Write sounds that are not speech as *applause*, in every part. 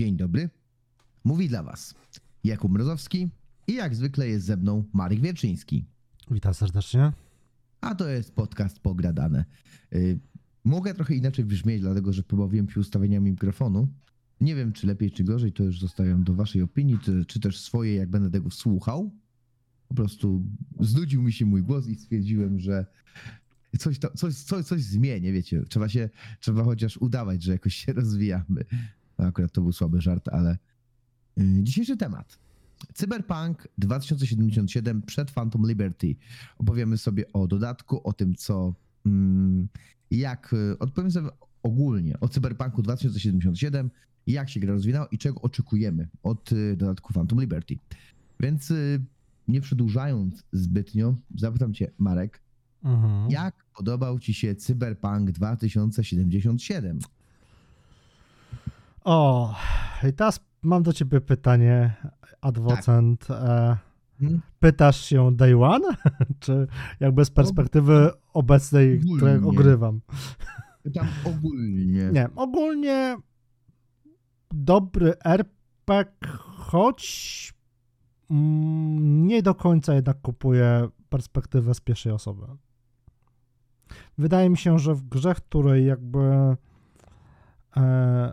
Dzień dobry. Mówi dla Was Jakub Mrozowski i jak zwykle jest ze mną Marek Wierczyński. Witam serdecznie. A to jest podcast Pogradane. Y, mogę trochę inaczej brzmieć, dlatego że pobawiłem się ustawieniami mikrofonu. Nie wiem, czy lepiej, czy gorzej, to już zostawiam do Waszej opinii, czy, czy też swojej, jak będę tego słuchał. Po prostu znudził mi się mój głos i stwierdziłem, że coś, to, coś, coś, coś zmienię, wiecie. Trzeba się, trzeba chociaż udawać, że jakoś się *laughs* rozwijamy. Akurat to był słaby żart, ale yy, dzisiejszy temat. Cyberpunk 2077 przed Phantom Liberty. Opowiemy sobie o dodatku, o tym, co. mm, Jak. y, Odpowiem sobie ogólnie o Cyberpunku 2077, jak się gra rozwinęła i czego oczekujemy od y, dodatku Phantom Liberty. Więc y, nie przedłużając zbytnio, zapytam Cię, Marek, Mhm. jak podobał Ci się Cyberpunk 2077? O, i teraz mam do ciebie pytanie, adwocent. E, Hmm? pytasz się day one, *laughs* czy jakby z perspektywy obecnej, Ogólnie. której ogrywam? Pytam ogólnie. Nie, ogólnie dobry RPG, choć mm, nie do końca jednak kupuję perspektywę z pierwszej osoby. Wydaje mi się, że w grze, której jakby e,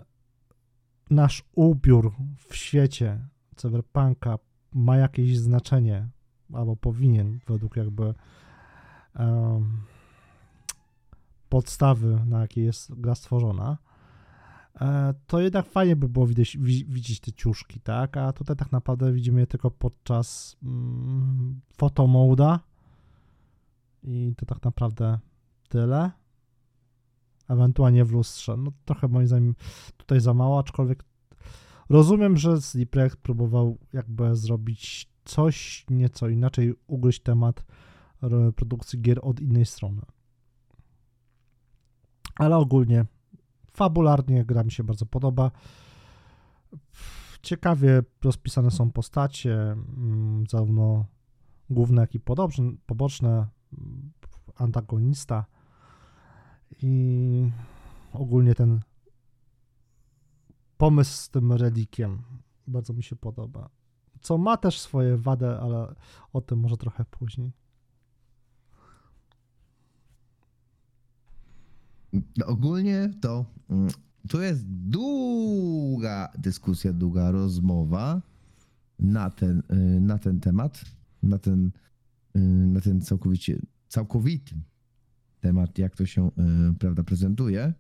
nasz ubiór w świecie cyberpunka ma jakieś znaczenie, albo powinien, według jakby em, podstawy, na jakiej jest gra stworzona, e, to jednak fajnie by było widzieć, wi- widzieć te ciuszki, tak? A tutaj tak naprawdę widzimy je tylko podczas mm, i to tak naprawdę tyle. Ewentualnie w lustrze. No trochę moim zdaniem tutaj za mało, aczkolwiek rozumiem, że CD Projekt próbował jakby zrobić coś nieco inaczej, ugryźć temat r- produkcji gier od innej strony. Ale ogólnie, fabularnie gra mi się bardzo podoba. Ciekawie rozpisane są postacie, mm, zarówno główne, jak i podobne, poboczne, mm, antagonista i ogólnie ten pomysł z tym relikiem bardzo mi się podoba. Co ma też swoje wady, ale o tym może trochę później. No, ogólnie to mm, to jest długa dyskusja, długa rozmowa na ten, y, na ten temat, na ten, y, na ten całkowicie, całkowity temat, jak to się y, prawda, prezentuje.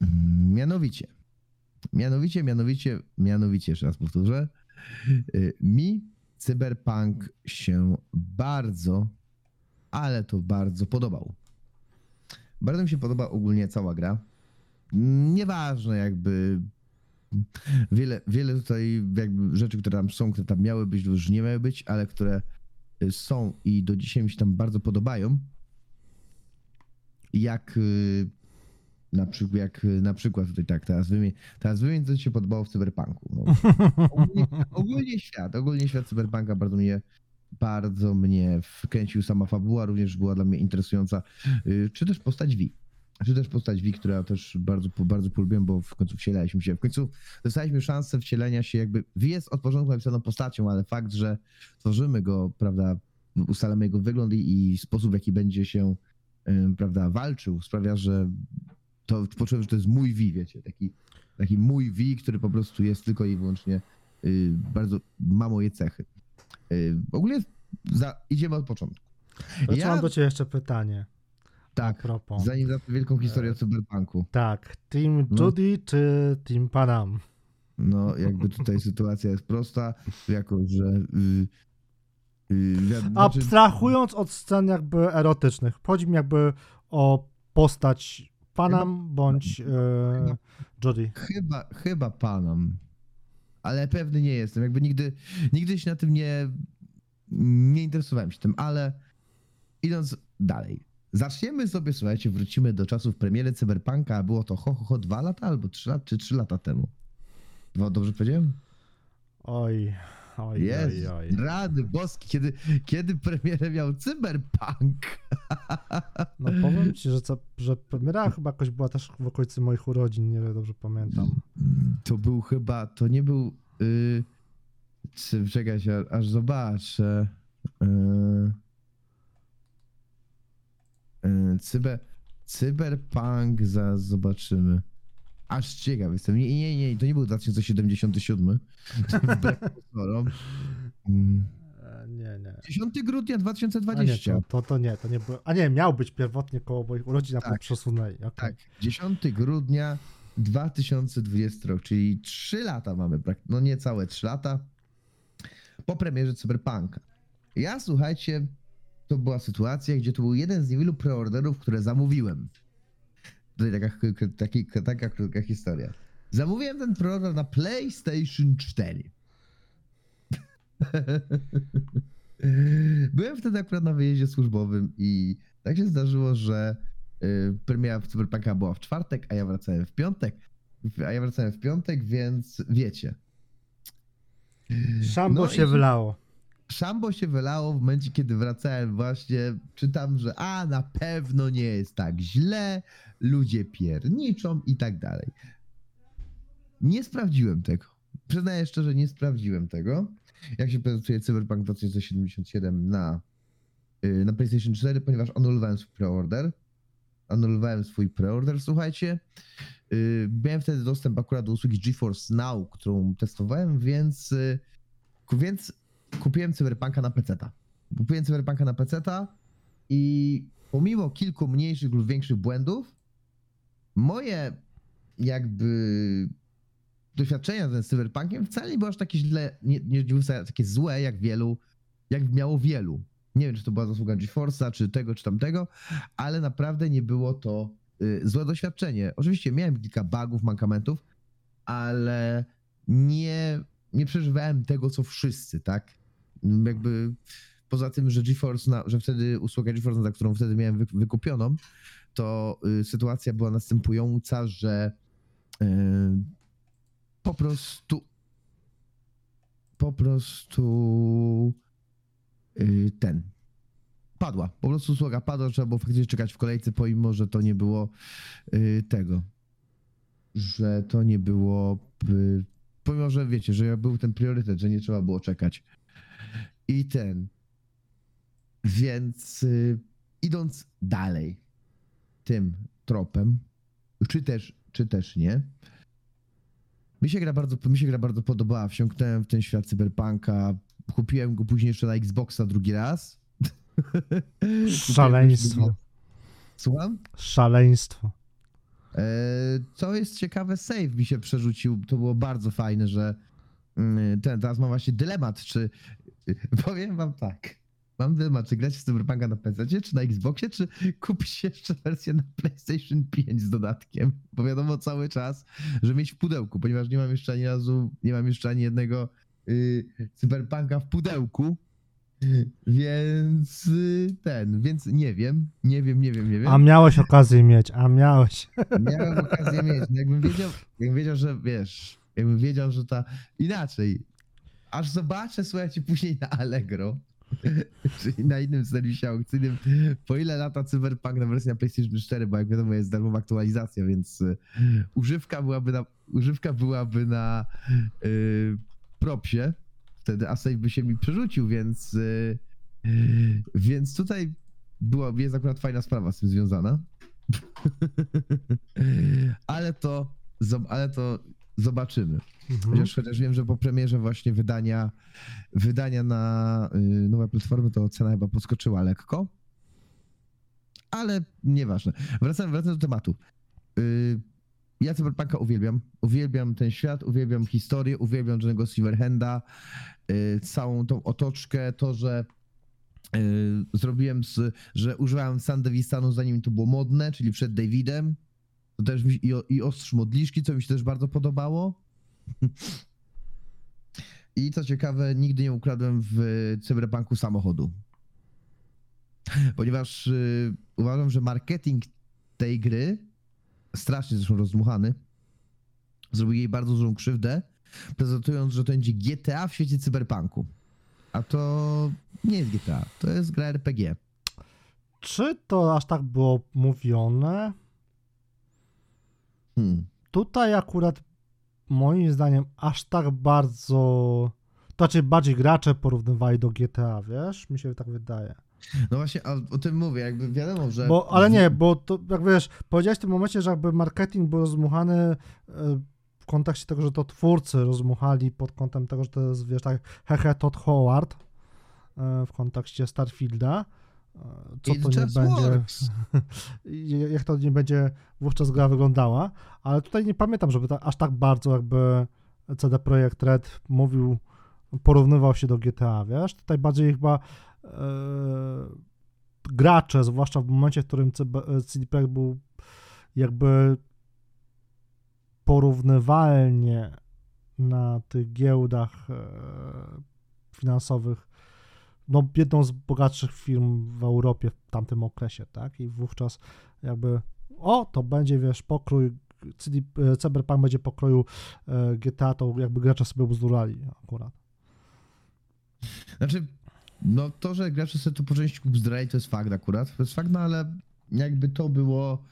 Mm, Mianowicie, mianowicie, mianowicie, mianowicie, jeszcze raz powtórzę, y, mi cyberpunk się bardzo, ale to bardzo podobał. Bardzo mi się podoba ogólnie cała gra. Nieważne jakby wiele, wiele tutaj jakby rzeczy, które tam są, które tam miały być, już nie miały być, ale które y, są i do dzisiaj mi się tam bardzo podobają. Jak y, na przykład, jak y, na przykład tutaj tak, teraz wymień, teraz wymień co ci się podobało w Cyberpunku. No. Ogólnie, *laughs* ogólnie świat, ogólnie świat Cyberpunka bardzo mnie bardzo mnie wkręcił sama fabuła, również była dla mnie interesująca, y, czy też postać Vi. Czy też postać Vi, która też bardzo, bardzo polubiłem, bo w końcu wcielaliśmy się. W końcu dostaliśmy szansę wcielenia się jakby. Vi jest od początku napisaną postacią, ale fakt, że tworzymy go, prawda, ustalamy jego wygląd i, i sposób, w jaki będzie się, prawda, walczył, sprawia, że to poczułem, że to jest mój Vi, wiecie, taki, taki mój Vi, który po prostu jest tylko i wyłącznie y, bardzo, ma moje cechy. Y, ogólnie za, idziemy od początku. To Ja- mam do ciebie jeszcze pytanie. Tak, propos. zanim za wielką historię o cyberpunku. Tak, Team No. Judy czy Team Panam? No, jakby tutaj sytuacja jest prosta, jako że. Y, wi- znaczy, Abstrahując od scen jakby erotycznych, chodzi mi jakby o postać Panam bądź e, Judy. chyba, chyba panom, ale pewny nie jestem. Jakby nigdy, nigdy się na tym nie, nie interesowałem się tym, ale idąc dalej. Zaczniemy sobie, słuchajcie, wrócimy do czasów premiery Cyberpunka, a było to ho, ho, ho, dwa lata albo trzy lata, czy trzy lata temu. Dwa, dobrze powiedziałem? Oj, Oj, Jest. oj, oj. Rady boski, kiedy, kiedy premierę miał Cyberpunk. *laughs* No powiem ci, że, co, że premiera chyba jakoś była też w okolicy moich urodzin, nie wiem, dobrze pamiętam. To był chyba, to nie był. Yy, czy, czekaj, się, aż zobaczę. Yy, yy, cyber, cyberpunk, zaraz zobaczymy. Aż ciekaw jestem. Nie, nie, nie, to nie był 2077. Wbrew pozorom. Mm, E, nie, nie. 10 grudnia A nie, 2020. to, to, to nie, to nie było. A nie, miał być pierwotnie koło moich urodzin, a potem Tak. przesunęli. okej. Tak, 10 grudnia 2020 rok, czyli 3 lata mamy, no niecałe 3 lata po premierze Cyberpunka. Ja, słuchajcie, to była sytuacja, gdzie to był jeden z niewielu preorderów, które zamówiłem. Tutaj taka, taki, taka krótka historia. Zamówiłem ten preorder na PlayStation 4. *laughs* Byłem wtedy akurat na wyjeździe służbowym i tak się zdarzyło, że y, premiera w Cyberpunka była w czwartek, a ja wracałem w piątek. A ja wracałem w piątek, więc wiecie. Szambo No się wylało. Szambo się wylało w momencie, kiedy wracałem właśnie, czytam, że a na pewno nie jest tak źle, ludzie pierniczą i tak dalej. Nie sprawdziłem tego. Przyznaję szczerze, nie sprawdziłem tego. Jak się prezentuje Cyberpunk 2077 na, yy, na PlayStation 4, ponieważ anulowałem swój preorder. Anulowałem swój preorder, słuchajcie. Yy, miałem wtedy dostęp akurat do usługi GeForce Now, którą testowałem, więc, ku- więc kupiłem Cyberpunka na PC-ta. Kupiłem Cyberpunka na PC-ta i pomimo kilku mniejszych lub większych błędów, moje jakby doświadczenia z Cyberpunkiem wcale nie było aż takie źle, nie, nie takie złe jak wielu, jak miało wielu. Nie wiem, czy to była zasługa GeForce'a, czy tego, czy tamtego, ale naprawdę nie było to y, złe doświadczenie. Oczywiście miałem kilka bugów, mankamentów, ale nie, nie przeżywałem tego, co wszyscy, tak? Jakby poza tym, że GeForce, na, że wtedy usługa GeForce, za którą wtedy miałem wy, wykupioną, to y, sytuacja była następująca, że y, po prostu po prostu y, ten padła. Po prostu usługa padła, trzeba było faktycznie czekać w kolejce, pomimo, że to nie było tego, że to nie było pomimo, że wiecie, że był ten priorytet, że nie trzeba było czekać. I ten. Więc y, idąc dalej tym tropem, czy też, czy też nie, mi się gra bardzo, mi się gra bardzo podobała. Wsiąknąłem w ten świat cyberpunka. Kupiłem go później jeszcze na Xboxa drugi raz. *laughs* Szaleństwo. Słucham? Szaleństwo. E, Co jest ciekawe, save mi się przerzucił. To było bardzo fajne, że mm, ten, teraz mam właśnie dylemat, czy powiem wam tak. Mam dylemat, czy grać w Cyberpunka na PC, czy na Xboxie, czy kupić jeszcze wersję na PlayStation 5 z dodatkiem. Bo wiadomo cały czas, że mieć w pudełku, ponieważ nie mam jeszcze ani razu, nie mam jeszcze ani jednego y, Cyberpunka w pudełku. Więc y, ten, więc nie wiem, nie wiem, nie wiem, nie wiem. A miałeś okazję mieć, a miałeś. *laughs* Miałem okazję mieć. No Jakbym wiedział, jakbym wiedział, że wiesz, jakbym wiedział, że ta inaczej. Aż zobaczę, słuchajcie, później na Allegro, *laughs* czyli na innym serwisie aukcyjnym, po ile lata Cyberpunk na wersji na PlayStation 4, bo jak wiadomo jest darmowa aktualizacja, więc y, używka byłaby na, używka byłaby na y, propsie, wtedy a by się mi przerzucił, więc y, więc tutaj była, jest akurat fajna sprawa z tym związana. *laughs* ale to, ale to zobaczymy. Mhm. Chociaż, chociaż wiem, że po premierze właśnie wydania, wydania na y, nowe platformy, to cena chyba podskoczyła lekko. Ale nieważne. Wracam, wracam do tematu. Y, ja Cyberpunka uwielbiam. Uwielbiam ten świat, uwielbiam historię, uwielbiam Johnny'ego Silverhanda, y, całą tą otoczkę, to, że y, zrobiłem, z, że używałem Sandevistanu zanim to było modne, czyli przed Davidem. To też mi, i, i ostrz modliszki, co mi się też bardzo podobało. *laughs* I co ciekawe, nigdy nie ukradłem w Cyberpunku samochodu. Ponieważ y, uważam, że marketing tej gry, strasznie zresztą rozdmuchany, zrobił jej bardzo dużą krzywdę, prezentując, że to będzie GTA w świecie cyberpunku. A to nie jest GTA, to jest gra RPG. Czy to aż tak było mówione? Hmm. Tutaj akurat moim zdaniem aż tak bardzo. To znaczy bardziej gracze porównywali do GTA, wiesz? Mi się tak wydaje. No właśnie, a o tym mówię, jakby wiadomo, że... Bo, ale nie, bo to jak wiesz, powiedziałeś w tym momencie, że jakby marketing był rozmuchany e, w kontekście tego, że to twórcy rozmuchali pod kątem tego, że to jest, wiesz, tak, hehe, Todd Howard e, w kontekście Starfielda. E, Co It to nie będzie, works. *laughs* jak to nie będzie wówczas gra wyglądała, ale tutaj nie pamiętam, żeby tak, aż tak bardzo jakby CD Projekt Red mówił, porównywał się do GTA, wiesz? Tutaj bardziej chyba e, gracze, zwłaszcza w momencie, w którym CD Projekt był jakby porównywalnie na tych giełdach e, finansowych no, jedną z bogatszych firm w Europie w tamtym okresie, tak? I wówczas jakby, o, to będzie, wiesz, pokrój, CD, e, Cyberpunk będzie pokroju e, GTA, to jakby gracze sobie bzdurali akurat. Znaczy, no to, że gracze sobie to po części bzdrali, to jest fakt akurat. To jest fakt, no ale jakby to było...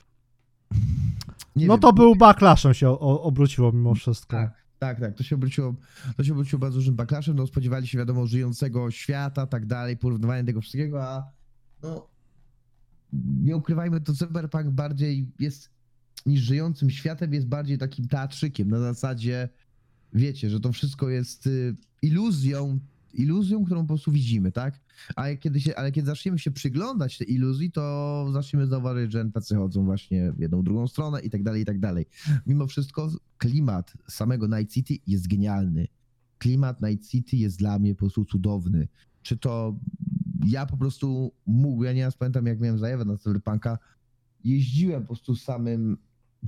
Nie no wiem, to był backlashem się obróciło mimo wszystko. Tak, tak, tak. To się obróciło, to się obróciło bardzo dużym backlashem. No, spodziewali się, wiadomo, żyjącego świata, tak dalej, porównywania tego wszystkiego, a no nie ukrywajmy, to Cyberpunk bardziej jest niż żyjącym światem, jest bardziej takim teatrzykiem na zasadzie, wiecie, że to wszystko jest y, iluzją, iluzją, którą po prostu widzimy, tak? Ale kiedy, się, ale kiedy zaczniemy się przyglądać tej iluzji, to zaczniemy zauważyć, że NPC chodzą właśnie w jedną, drugą stronę i tak dalej, i tak dalej. Mimo wszystko klimat samego Night City jest genialny. Klimat Night City jest dla mnie po prostu cudowny. Czy to ja po prostu mógł, ja nieraz pamiętam jak miałem zajawę na Cyberpunka, jeździłem po prostu samym,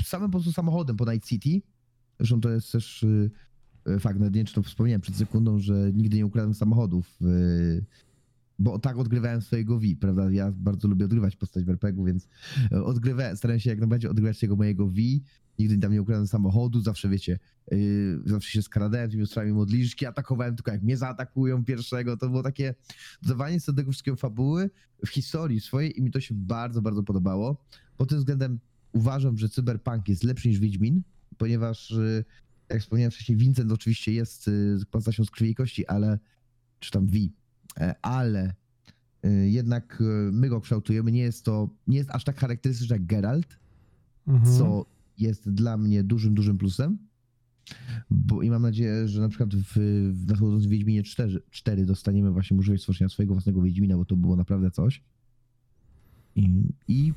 samym po prostu samochodem po Night City. Zresztą to jest też y, fakt, nawet nie czy to wspomniałem przed sekundą, że nigdy nie ukradłem samochodów, y, bo tak odgrywałem swojego V, prawda? Ja bardzo lubię odgrywać postać w RPG-u, więc y, odgrywałem, starałem się jak najbardziej odgrywać tego mojego V. Nigdy tam nie ukradłem samochodu, zawsze wiecie, yy, zawsze się skradałem tymi ostrami modliszki, atakowałem tylko jak mnie zaatakują pierwszego. To było takie dodawanie sobie tego wszystkiego fabuły w historii swojej i mi to się bardzo, bardzo podobało. Pod tym względem uważam, że Cyberpunk jest lepszy niż Wiedźmin, ponieważ, jak wspomniałem wcześniej, Vincent oczywiście jest postacią z krwi kości, ale, czy tam V, e, ale yy, jednak yy, my go kształtujemy, nie jest to, nie jest aż tak charakterystyczny jak Geralt, Mhm. co jest dla mnie dużym, dużym plusem. Bo i mam nadzieję, że na przykład w, w nadchodzącym Wiedźminie 4, 4 dostaniemy właśnie możliwość stworzenia swojego własnego Wiedźmina, bo to było naprawdę coś. I, i,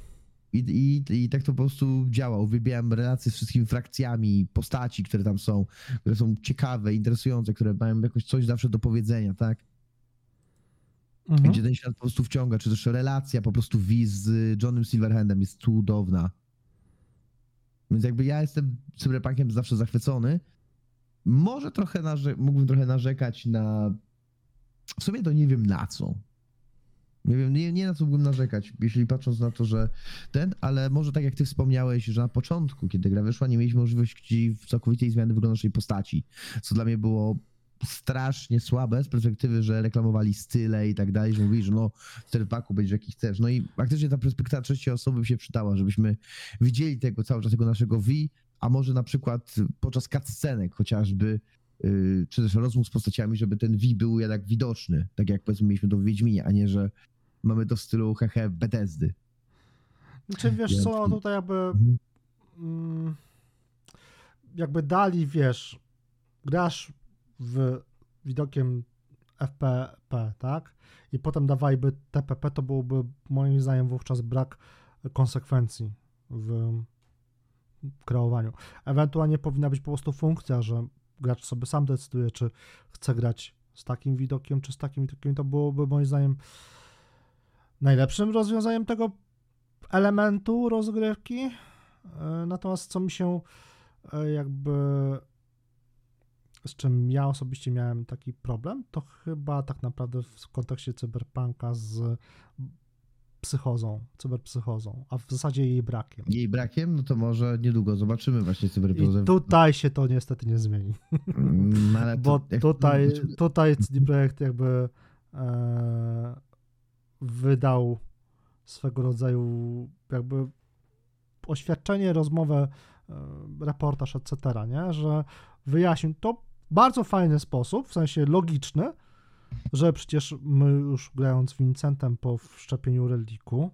i, i, i tak to po prostu działa. Uwielbiałem relacje z wszystkimi frakcjami, postaci, które tam są, które są ciekawe, interesujące, które mają jakoś coś zawsze do powiedzenia, tak? Mhm. Gdzie ten świat po prostu wciąga, czy też relacja po prostu V z Johnem Silverhandem jest cudowna. Więc jakby ja jestem cyberpunkiem zawsze zachwycony. Może trochę narze- mógłbym trochę narzekać na. W sumie to nie wiem na co. Nie wiem, nie, nie na co mógłbym narzekać, jeśli patrząc na to, że ten, ale może tak jak ty wspomniałeś, że na początku, kiedy gra wyszła, nie mieliśmy możliwości całkowitej zmiany wyglądu naszej postaci, co dla mnie było strasznie słabe z perspektywy, że reklamowali style i tak dalej, że mówili, że no w Cyberpunku będziesz jaki chcesz. No i faktycznie ta perspektywa trzeciej osoby by się przydała, żebyśmy widzieli tego cały czas tego naszego V, a może na przykład podczas cutscenek chociażby, yy, czy też rozmów z postaciami, żeby ten V był jednak widoczny, tak jak powiedzmy mieliśmy to w Wiedźminie, a nie, że mamy to w stylu hehe Bethesdy. Czy wiesz Ja- co, tutaj jakby mm, jakby dali, wiesz, grasz w widokiem FPP, tak? I potem dawaliby TPP, to byłoby moim zdaniem wówczas brak konsekwencji w kreowaniu. Ewentualnie powinna być po prostu funkcja, że gracz sobie sam decyduje, czy chce grać z takim widokiem, czy z takim widokiem. To byłoby moim zdaniem najlepszym rozwiązaniem tego elementu rozgrywki. E, Natomiast co mi się e, jakby z czym ja osobiście miałem taki problem, to chyba tak naprawdę w kontekście cyberpunka z psychozą, cyberpsychozą, a w zasadzie jej brakiem. Jej brakiem, no to może niedługo zobaczymy właśnie I cyberpsychozę. tutaj się to niestety nie zmieni, ale bo to- tutaj, tutaj CD Projekt jakby e, wydał swego rodzaju jakby oświadczenie, rozmowę, e, reportaż, etc., nie? że wyjaśnił to w bardzo fajny sposób, w sensie logiczny, że przecież my już grając Vincentem po wszczepieniu reliku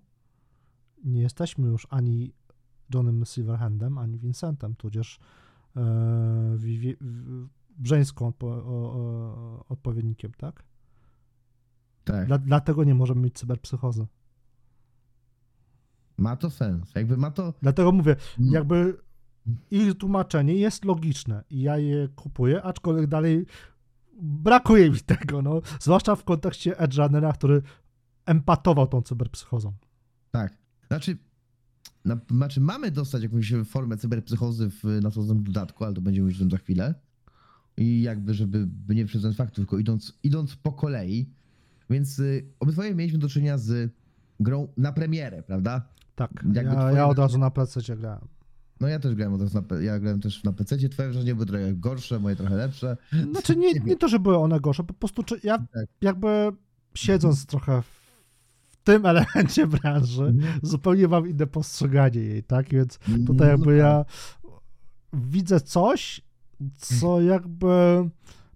nie jesteśmy już ani Johnem Silverhandem, ani Vincentem, tudzież e, Vivi- w- Brzeńską odpo- o, o, odpowiednikiem, tak? Tak, Dla, dlatego nie możemy mieć cyberpsychozy. ma to sens. Jakby ma to... Dlatego mówię, Mm. jakby ich tłumaczenie jest logiczne i ja je kupuję, aczkolwiek dalej brakuje mi tego, no. Zwłaszcza w kontekście Edge Runnera, który empatował tą cyberpsychozą. Tak. Znaczy, na, znaczy mamy dostać jakąś formę cyberpsychozy w nadchodzącym dodatku, ale to będziemy mówić o tym za chwilę. I jakby, żeby by nie przedstawiać faktów, tylko idąc, idąc po kolei. Więc y, obydwoje mieliśmy do czynienia z grą na premierę, prawda? Tak, Jakby ja, twoje ja od razu na PC grałem. No ja też grałem od razu na, pe- ja grałem też na PC, twoje wrażenie były trochę gorsze, moje trochę lepsze. Znaczy nie, nie to, że były one gorsze, po prostu czy ja Tak. jakby siedząc trochę w tym *laughs* elemencie branży, zupełnie mam inne postrzeganie jej, tak? Więc tutaj jakby ja widzę coś, co jakby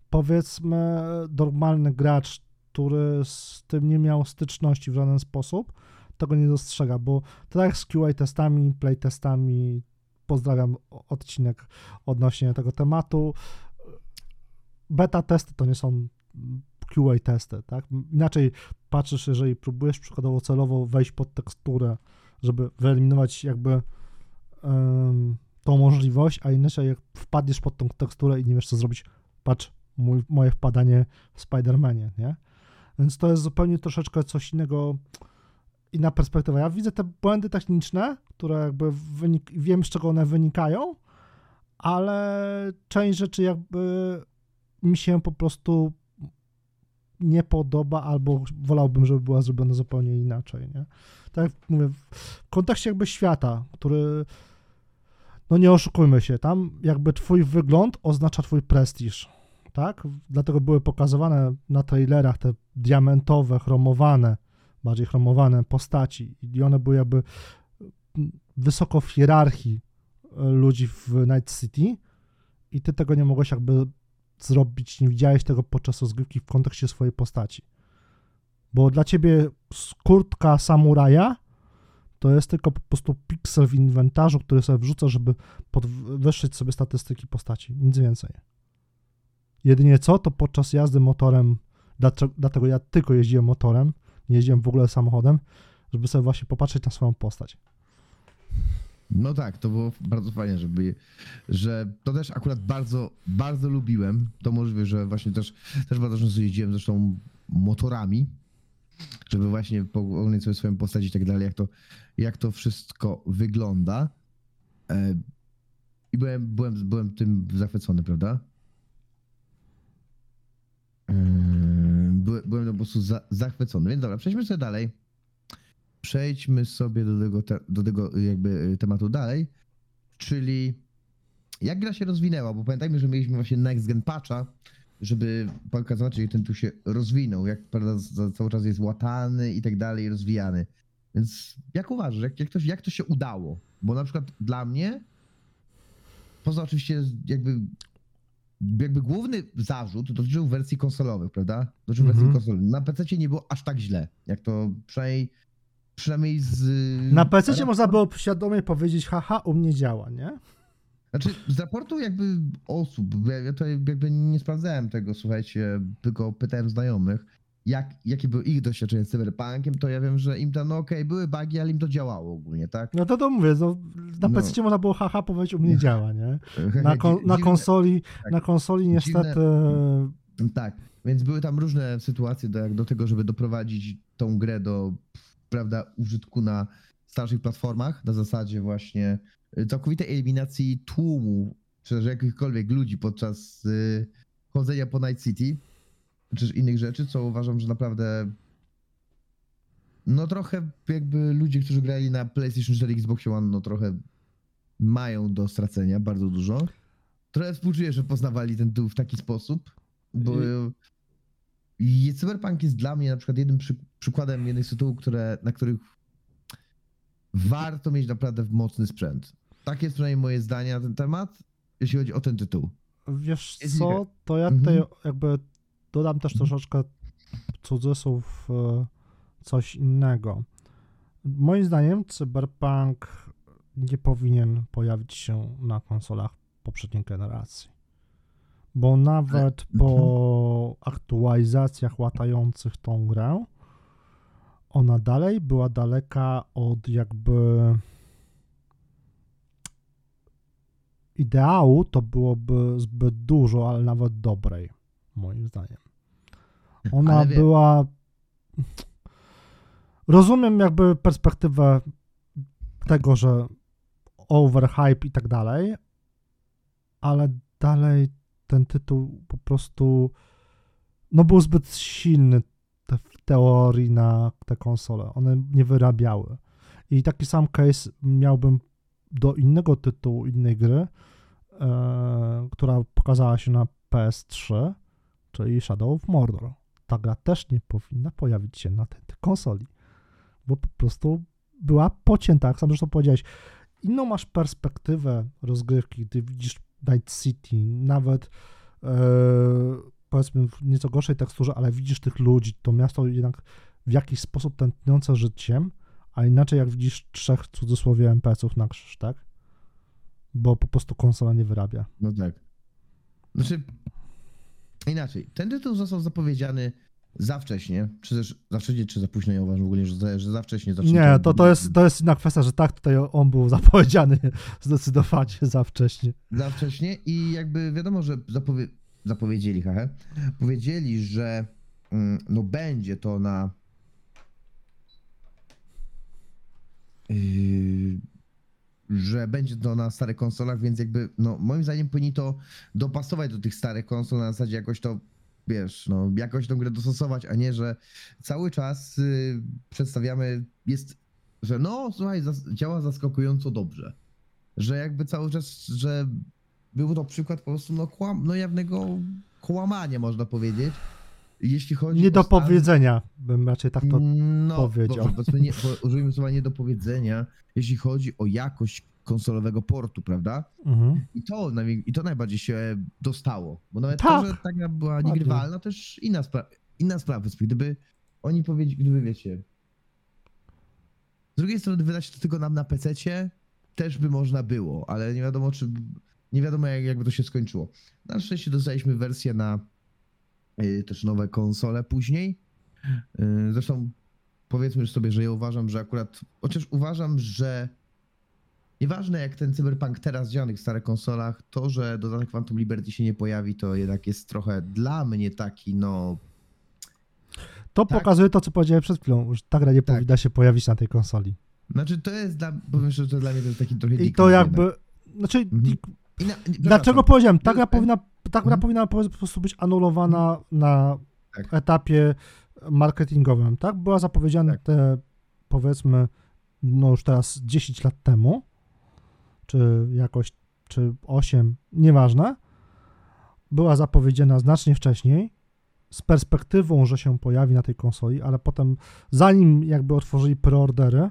powiedzmy normalny gracz, który z tym nie miał styczności w żaden sposób, tego nie dostrzega, bo tak jak z QA testami, play testami, pozdrawiam odcinek odnośnie tego tematu, beta testy to nie są QA testy, tak? Inaczej patrzysz, jeżeli próbujesz przykładowo celowo wejść pod teksturę, żeby wyeliminować jakby em, tą możliwość, a inaczej jak wpadniesz pod tą teksturę i nie wiesz co zrobić, patrz, mój, moje wpadanie w Spider-Manie, nie? Więc to jest zupełnie troszeczkę coś innego, inna perspektywa. Ja widzę te błędy techniczne, które jakby wynik, wiem z czego one wynikają, ale część rzeczy jakby mi się po prostu nie podoba, albo wolałbym, żeby była zrobiona zupełnie inaczej, nie? Tak jak mówię, w kontekście jakby świata, który no nie oszukujmy się, tam jakby twój wygląd oznacza twój prestiż, tak? Dlatego były pokazywane na trailerach te diamentowe, chromowane, bardziej chromowane postaci i one były jakby wysoko w hierarchii e, ludzi w Night City i ty tego nie mogłeś jakby zrobić, nie widziałeś tego podczas rozgrywki w kontekście swojej postaci. Bo dla ciebie kurtka samuraja to jest tylko po prostu piksel w inwentarzu, który sobie wrzuca, żeby podwyższyć sobie statystyki postaci. Nic więcej. Jedynie co, to podczas jazdy motorem, dlatego ja tylko jeździłem motorem, nie jeździłem w ogóle samochodem, żeby sobie właśnie popatrzeć na swoją postać. No tak, to było bardzo fajnie, żeby, że to też akurat bardzo, bardzo lubiłem. To możliwe, że właśnie też, też bardzo często jeździłem zresztą motorami, żeby właśnie pooglądać sobie swoją postać i tak dalej, jak to, jak to wszystko wygląda. E, I byłem, byłem, byłem tym zachwycony, prawda? E, Byłem, po prostu za, zachwycony. Więc dobra, przejdźmy sobie dalej przejdźmy sobie do tego, te, do tego jakby y, tematu dalej, czyli jak gra się rozwinęła, bo pamiętajmy, że mieliśmy właśnie next gen patcha, żeby pokazać, jak ten tu się rozwinął, jak prawda, cały czas jest łatany i tak dalej, rozwijany. Więc jak uważasz, jak, jak, to, jak to się udało? Bo na przykład dla mnie, poza oczywiście jakby jakby główny zarzut dotyczył wersji konsolowych, prawda? Dotyczył Mhm. wersji konsolowych. Na PC nie było aż tak źle, jak to przynajmniej, przynajmniej z... Na PC można było świadomie powiedzieć, haha, u mnie działa, nie? Znaczy, z raportu jakby osób, ja ja to jakby nie sprawdzałem tego, słuchajcie, tylko pytałem znajomych, jak, jakie były ich doświadczenia z cyberpunkiem, to ja wiem, że im tam, no okej, były bugi, ale im to działało ogólnie, tak? No to to mówię, no, na No. PC można było haha powiedzieć, u mnie *laughs* działa, nie? Na, kon, na Dziwne- konsoli, tak. na konsoli niestety... Tak, więc były tam różne sytuacje do, jak do tego, żeby doprowadzić tą grę do, prawda, użytku na starszych platformach, na zasadzie właśnie y, całkowitej eliminacji tłumu, czy też jakichkolwiek ludzi podczas y, chodzenia po Night City, czy innych rzeczy, co uważam, że naprawdę no trochę jakby ludzie, którzy grali na PlayStation 4, Xbox One, no trochę mają do stracenia bardzo dużo. Trochę współczuję, że poznawali ten tytuł w taki sposób, bo i... Cyberpunk jest dla mnie na przykład jednym przy... przykładem jednych z tytułów, które, na których warto mieć naprawdę mocny sprzęt. Tak jest przynajmniej moje zdanie na ten temat, jeśli chodzi o ten tytuł. Wiesz co, to ja tutaj mhm. jakby dodam też troszeczkę cudzysłów e, coś innego. Moim zdaniem Cyberpunk nie powinien pojawić się na konsolach poprzedniej generacji. Bo nawet po mhm. aktualizacjach łatających tą grę, ona dalej była daleka od jakby ideału, to byłoby zbyt dużo, ale nawet dobrej, moim zdaniem. Ona była. Rozumiem jakby perspektywę tego, że overhype i tak dalej, ale dalej ten tytuł po prostu no był zbyt silny te, w teorii na te konsole. One nie wyrabiały. I taki sam case miałbym do innego tytułu, innej gry, e, która pokazała się na PS3, czyli Shadow of Mordor. Ta gra też nie powinna pojawić się na tej, konsoli, bo po prostu była pocięta, jak sam zresztą powiedziałeś. Inną masz perspektywę rozgrywki, gdy widzisz Night City, nawet e, powiedzmy w nieco gorszej teksturze, ale widzisz tych ludzi, to miasto jednak w jakiś sposób tętniące życiem, a inaczej jak widzisz trzech w cudzysłowie NPC-ów na krzyż, tak? Bo po prostu konsola nie wyrabia. No tak. Znaczy, inaczej, ten tytuł został zapowiedziany za wcześnie, czy też za wcześnie, czy za późno, ja uważam w ogóle, że, że za wcześnie. nie, to, to, jest, to jest inna kwestia, że tak, tutaj on był *laughs* zapowiedziany zdecydowanie za wcześnie. Za wcześnie i jakby wiadomo, że zapowie zapowiedzieli, hehe, powiedzieli, że mm, no będzie to na yy, że będzie to na starych konsolach, więc jakby, no moim zdaniem powinni to dopasować do tych starych konsol, na zasadzie jakoś to wiesz, no, jakoś tą grę dostosować, a nie, że cały czas y, przedstawiamy, jest, że no, słuchaj, zas działa zaskakująco dobrze. Że jakby cały czas, że był to przykład po prostu no, kłam, no jawnego kłamania, można powiedzieć. Jeśli chodzi nie do powiedzenia, bym raczej tak to no, powiedział. Dobrze, nie, użyjmy słowa nie do powiedzenia, jeśli chodzi o jakość konsolowego portu, prawda? Mhm. I, to, I to najbardziej się dostało. Bo nawet tak. to, że ta gra była niegrywalna, też inna, spra inna sprawa. Gdyby oni powiedzieli, gdyby wiecie. Z drugiej strony wydać to tylko nam na PC, też by można było, ale nie wiadomo, czy. Nie wiadomo, jak, jakby to się skończyło. Na szczęście dostaliśmy wersję na też nowe konsole później. Y, zresztą powiedzmy już sobie, że ja uważam, że akurat. Chociaż uważam, że Nieważne jak ten cyberpunk teraz działa na tych starych konsolach, to, że dodatek Phantom Liberty się nie pojawi, to jednak jest trochę dla mnie taki, no... To tak. pokazuje to, co powiedziałem przed chwilą, że ta gra nie tak. powinna się pojawić na tej konsoli. Znaczy, to jest dla, powiem szczerze, to dla mnie to jest taki trochę I to jakby, jednak. znaczy, mhm. na, dlaczego powiedziałem, ta gra powinna, ta gra mhm. powinna po prostu być anulowana na tak. etapie marketingowym, tak? Była zapowiedziana tak. te, powiedzmy, no już teraz 10 lat temu, czy jakoś, czy 8, nieważne, była zapowiedziana znacznie wcześniej, z perspektywą, że się pojawi na tej konsoli, ale potem, zanim jakby otworzyli preordery,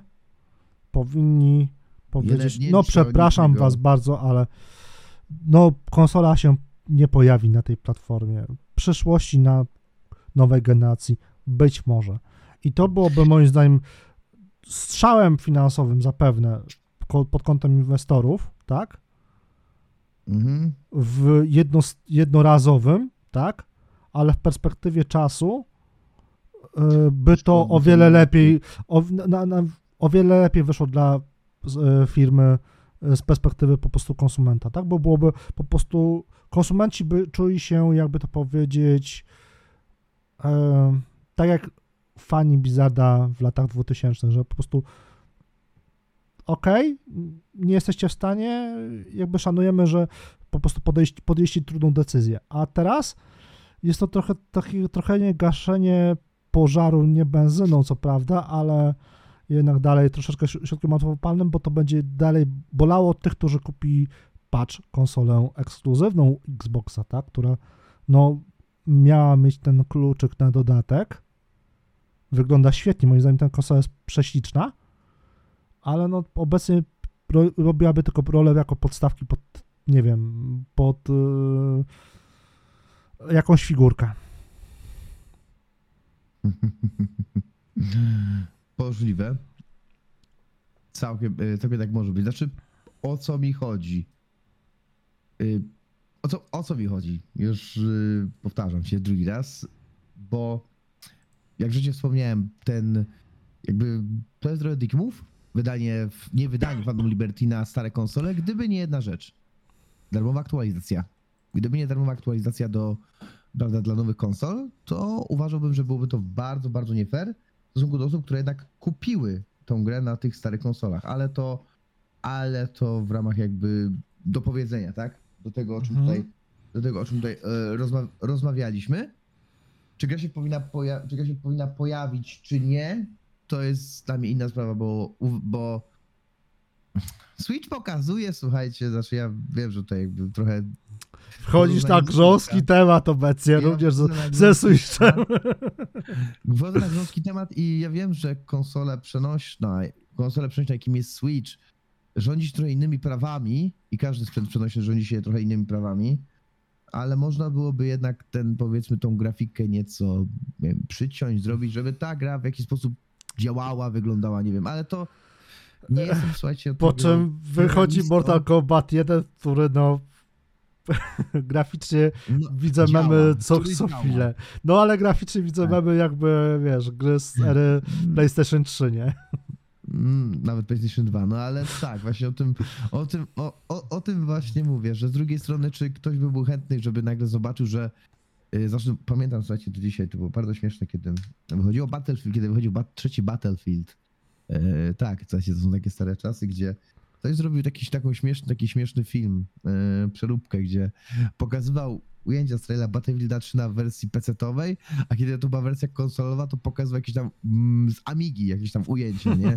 powinni powiedzieć, no przepraszam was bardzo, ale no konsola się nie pojawi na tej platformie. W przyszłości na nowej generacji być może. I to byłoby moim zdaniem strzałem finansowym zapewne pod kątem inwestorów, tak? Mhm. W jedno, jednorazowym, tak? Ale w perspektywie czasu e, by to o wiele lepiej, o, na, na, o wiele lepiej wyszło dla e, firmy e, z perspektywy po prostu konsumenta, tak? Bo byłoby po prostu konsumenci by czuli się, jakby to powiedzieć, e, tak jak fani Blizzarda w latach 2000, że po prostu ok, nie jesteście w stanie, jakby szanujemy, że po prostu podejść, podjęliście trudną decyzję. A teraz jest to trochę, takie, trochę nie gaszenie pożaru nie benzyną, co prawda, ale jednak dalej troszeczkę środkiem łatwopalnym, bo to będzie dalej bolało tych, którzy kupi patch konsolę ekskluzywną Xboxa, tak, która no miała mieć ten kluczyk na dodatek. Wygląda świetnie, moim zdaniem ta konsola jest prześliczna, ale no obecnie ro, robiłaby tylko rolę jako podstawki pod, nie wiem, pod yy, jakąś figurkę. *laughs* Możliwe. Całkiem, y, całkiem tak może być. Znaczy, o co mi chodzi? Y, O co, o co mi chodzi? Już y, powtarzam się drugi raz, bo jak życie wspomniałem, ten jakby to jest trochę dick move, wydanie, nie wydanie Phantom Liberty na stare konsole, gdyby nie jedna rzecz. Darmowa aktualizacja. Gdyby nie darmowa aktualizacja do, prawda, dla nowych konsol, to uważałbym, że byłoby to bardzo, bardzo nie fair w stosunku do osób, które jednak kupiły tą grę na tych starych konsolach, ale to, ale to w ramach jakby dopowiedzenia, tak? Do tego, o czym Mhm. tutaj, do tego, o czym tutaj e, rozma rozmawialiśmy. Czy gra, się powinna czy gra się powinna pojawić, czy nie, to jest dla mnie inna sprawa, bo, bo *laughs* Switch pokazuje, słuchajcie, znaczy ja wiem, że tutaj jakby trochę Wchodzisz na grząski temat obecnie, Ja również z- ze Switchem. *laughs* Wchodzę na grząski temat i ja wiem, że konsola przenośna, konsola przenośna, jakim jest Switch, rządzi się trochę innymi prawami i każdy sprzęt przenośny rządzi się trochę innymi prawami, ale można byłoby jednak ten, powiedzmy, tą grafikę nieco nie wiem, przyciąć, zrobić, żeby ta gra w jakiś sposób działała, wyglądała, nie wiem, ale to nie jestem, słuchajcie, Po czym wychodzi. Mortal Kombat 1, który no *laughs* graficznie No, widzę działa, co, który co działa. chwilę. No ale graficznie widzę Tak. memy jakby, wiesz, gry z ery PlayStation 3, nie? Mm, nawet PlayStation 2, no ale tak, właśnie o tym, o tym, o, o, o tym właśnie mówię, że z drugiej strony, czy ktoś by był chętny, żeby nagle zobaczył, że yy, zresztą pamiętam, słuchajcie, do dzisiaj to było bardzo śmieszne, kiedy wychodziło Battlefield, kiedy wychodził bat, trzeci Battlefield. Yy, tak, słuchajcie, to są takie stare czasy, gdzie ktoś zrobił taki, taką śmieszny, taki śmieszny film, yy, przeróbkę, gdzie pokazywał ujęcia z trailera Battlefielda 3 na wersji PC-owej, a kiedy to była wersja konsolowa, to pokazywał jakieś tam mm, z Amigi, jakieś tam ujęcie, nie?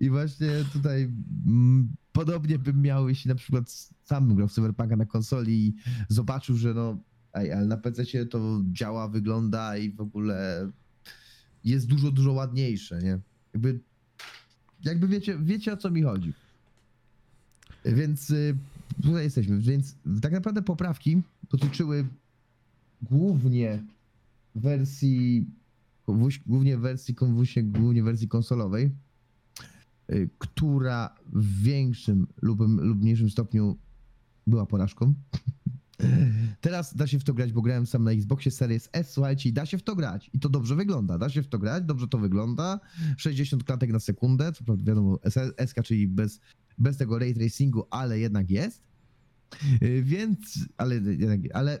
I właśnie tutaj mm, podobnie bym miał, jeśli na przykład sam grał w Cyberpunka na konsoli i zobaczył, że no, ej, ale na PC to działa, wygląda i w ogóle jest dużo, dużo ładniejsze, nie? Jakby, jakby wiecie, wiecie o co mi chodzi. Więc y, tutaj jesteśmy. Więc tak naprawdę poprawki dotyczyły głównie wersji, głównie wersji, głównie wersji konsolowej, y, która w większym lub, lub mniejszym stopniu była porażką. *laughs* Teraz da się w to grać, bo grałem sam na Xboxie Series S, słuchajcie, i da się w to grać. I to dobrze wygląda. Da się w to grać, dobrze to wygląda. 60 klatek na sekundę, co prawda wiadomo, SK, czyli bez, bez tego ray tracingu, ale jednak jest. Y, Więc, ale, ale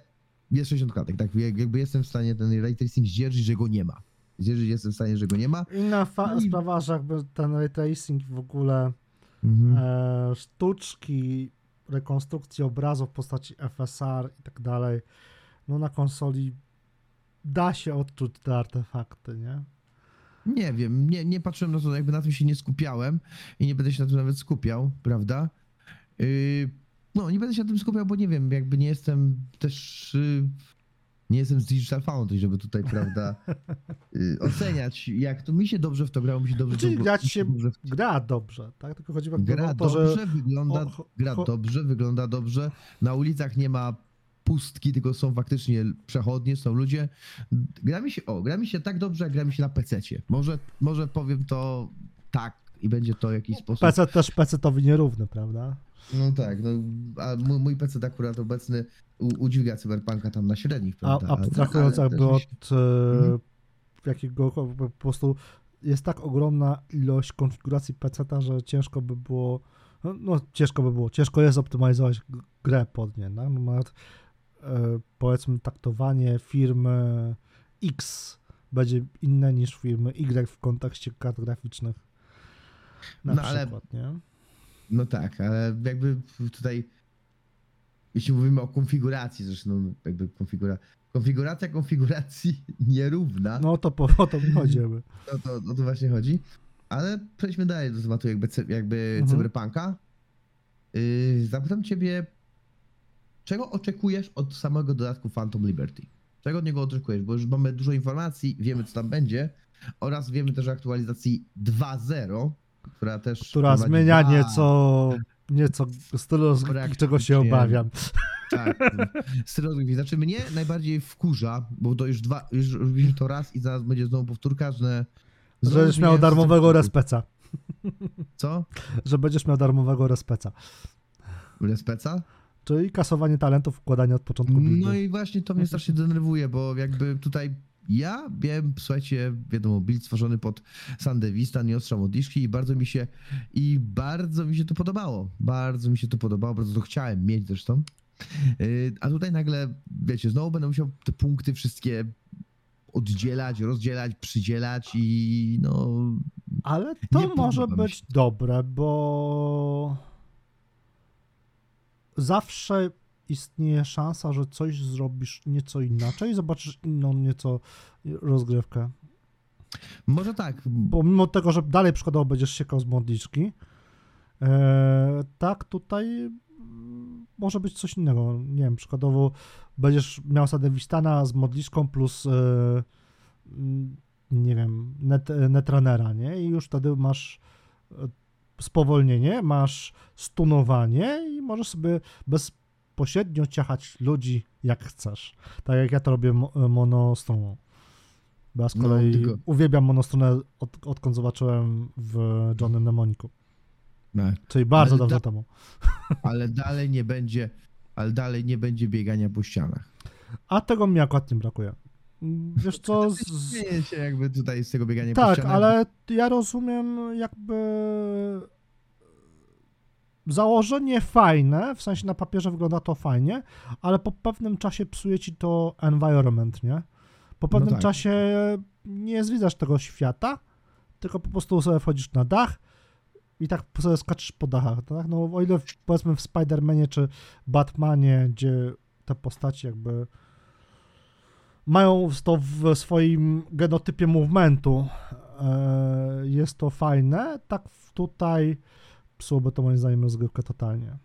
jest 60 klatek, tak? Jak- Jakby jestem w stanie ten ray tracing zdzierżyć, że go nie ma. Zdzierżyć jestem w stanie, że go nie ma. Inna fa- No i- sprawa, że jakby ten ray tracing w ogóle Mhm. e, sztuczki, rekonstrukcji obrazu w postaci FSR i tak dalej, no na konsoli da się odczuć te artefakty, nie? Nie wiem, nie, nie patrzyłem na to, jakby na tym się nie skupiałem i nie będę się na tym nawet skupiał, prawda? Yy, no, nie będę się na tym skupiał, bo nie wiem, jakby nie jestem też. Yy, nie jestem z Digital Foundry, żeby tutaj, prawda, yy, *laughs* oceniać, jak to mi się dobrze w to grało, mi się dobrze Czyli grać mi się dobrze w gra dobrze, tak? Tylko chodzi Gra o to, dobrze, że wygląda, o- gra cho- dobrze, wygląda dobrze. Na ulicach nie ma pustki, tylko są faktycznie przechodnie, są ludzie. Gra mi się, o, gra mi się tak dobrze, jak gra mi się na PC-cie. Może, może powiem to tak i będzie to w jakiś sposób. PC też PC-towi nierówny, prawda? No tak, no, a mój, mój PC akurat obecny u, udźwiga cyberpunka tam na średnich, prawda? a Ale- abstrahując ale jakby się- od e, Mhm. jakiego po prostu jest tak ogromna ilość konfiguracji PC, że ciężko by było, no, no ciężko by było, ciężko jest optymalizować grę pod nie, no, nawet, e, powiedzmy taktowanie firmy X będzie inne niż firmy Y w kontekście kart graficznych na No, ale- przykład, nie? No tak, ale jakby tutaj, jeśli mówimy o konfiguracji, zresztą jakby konfigura, konfiguracja konfiguracji *laughs* nierówna. No to po, o to mi chodzimy. *laughs* O to, o to właśnie chodzi. Ale przejdźmy dalej do tematu jakby, jakby Mhm. cyberpunka. Yy, zapytam ciebie, czego oczekujesz od samego dodatku Phantom Liberty? Czego od niego oczekujesz? Bo już mamy dużo informacji, wiemy co tam będzie oraz wiemy też o aktualizacji 2.0, która też... Która zmienia dwa- nieco, nieco styl rozgrywki, czego się obawiam. Tak, styl rozgrywki. Znaczy mnie najbardziej wkurza, bo to już dwa, już robiliśmy to raz i zaraz będzie znowu powtórka, że... Że będziesz miał darmowego respeca. Co? Że będziesz miał darmowego respeca. Respeca? Czyli kasowanie talentów, wkładanie od początku buildu. No i właśnie to mnie strasznie denerwuje, bo jakby tutaj ja wiem, słuchajcie, wiadomo, build stworzony pod Sandevista, nie ostrzał modliszki i bardzo mi się i bardzo mi się to podobało. Bardzo mi się to podobało, bardzo to chciałem mieć zresztą. Yy, A tutaj nagle, wiecie, znowu będę musiał te punkty wszystkie oddzielać, rozdzielać, przydzielać i no... Ale to może być dobre, bo zawsze istnieje szansa, że coś zrobisz nieco inaczej, zobaczysz inną nieco rozgrywkę. Może tak, Pomimo tego, że dalej przykładowo będziesz siekał z modliczki, e, tak tutaj może być coś innego. Nie wiem, przykładowo będziesz miał Sadewistana z modliczką plus e, nie wiem, net, netrunnera, nie? I już wtedy masz e, spowolnienie, masz stunowanie i możesz sobie bezpośrednio ciachać ludzi jak chcesz. Tak jak ja to robię mo- monostroną. Bo ja z No, kolei tylko- uwielbiam monostronę od, odkąd zobaczyłem w Johnem Mnemoniku. no, Czyli bardzo Ale dawno da- temu. *laughs* ale dalej nie będzie, ale dalej nie będzie biegania po ścianach. A tego mi akurat nie brakuje. Wiesz co, *laughs* z, się jakby tutaj z tego biegania po tak, ścianach. ale ja rozumiem jakby założenie fajne, w sensie na papierze wygląda to fajnie, ale po pewnym czasie psuje ci to environment, nie? Po pewnym tak. czasie nie zwiedzasz tego świata, tylko po prostu sobie wchodzisz na dach i tak sobie skaczesz po dachach, tak? No o ile powiedzmy w Spider-Manie czy Batmanie, gdzie te postaci jakby mają to w swoim genotypie movementu, e, jest to fajne, tak tutaj psułoby to moim zdaniem rozgrywkę totalnie.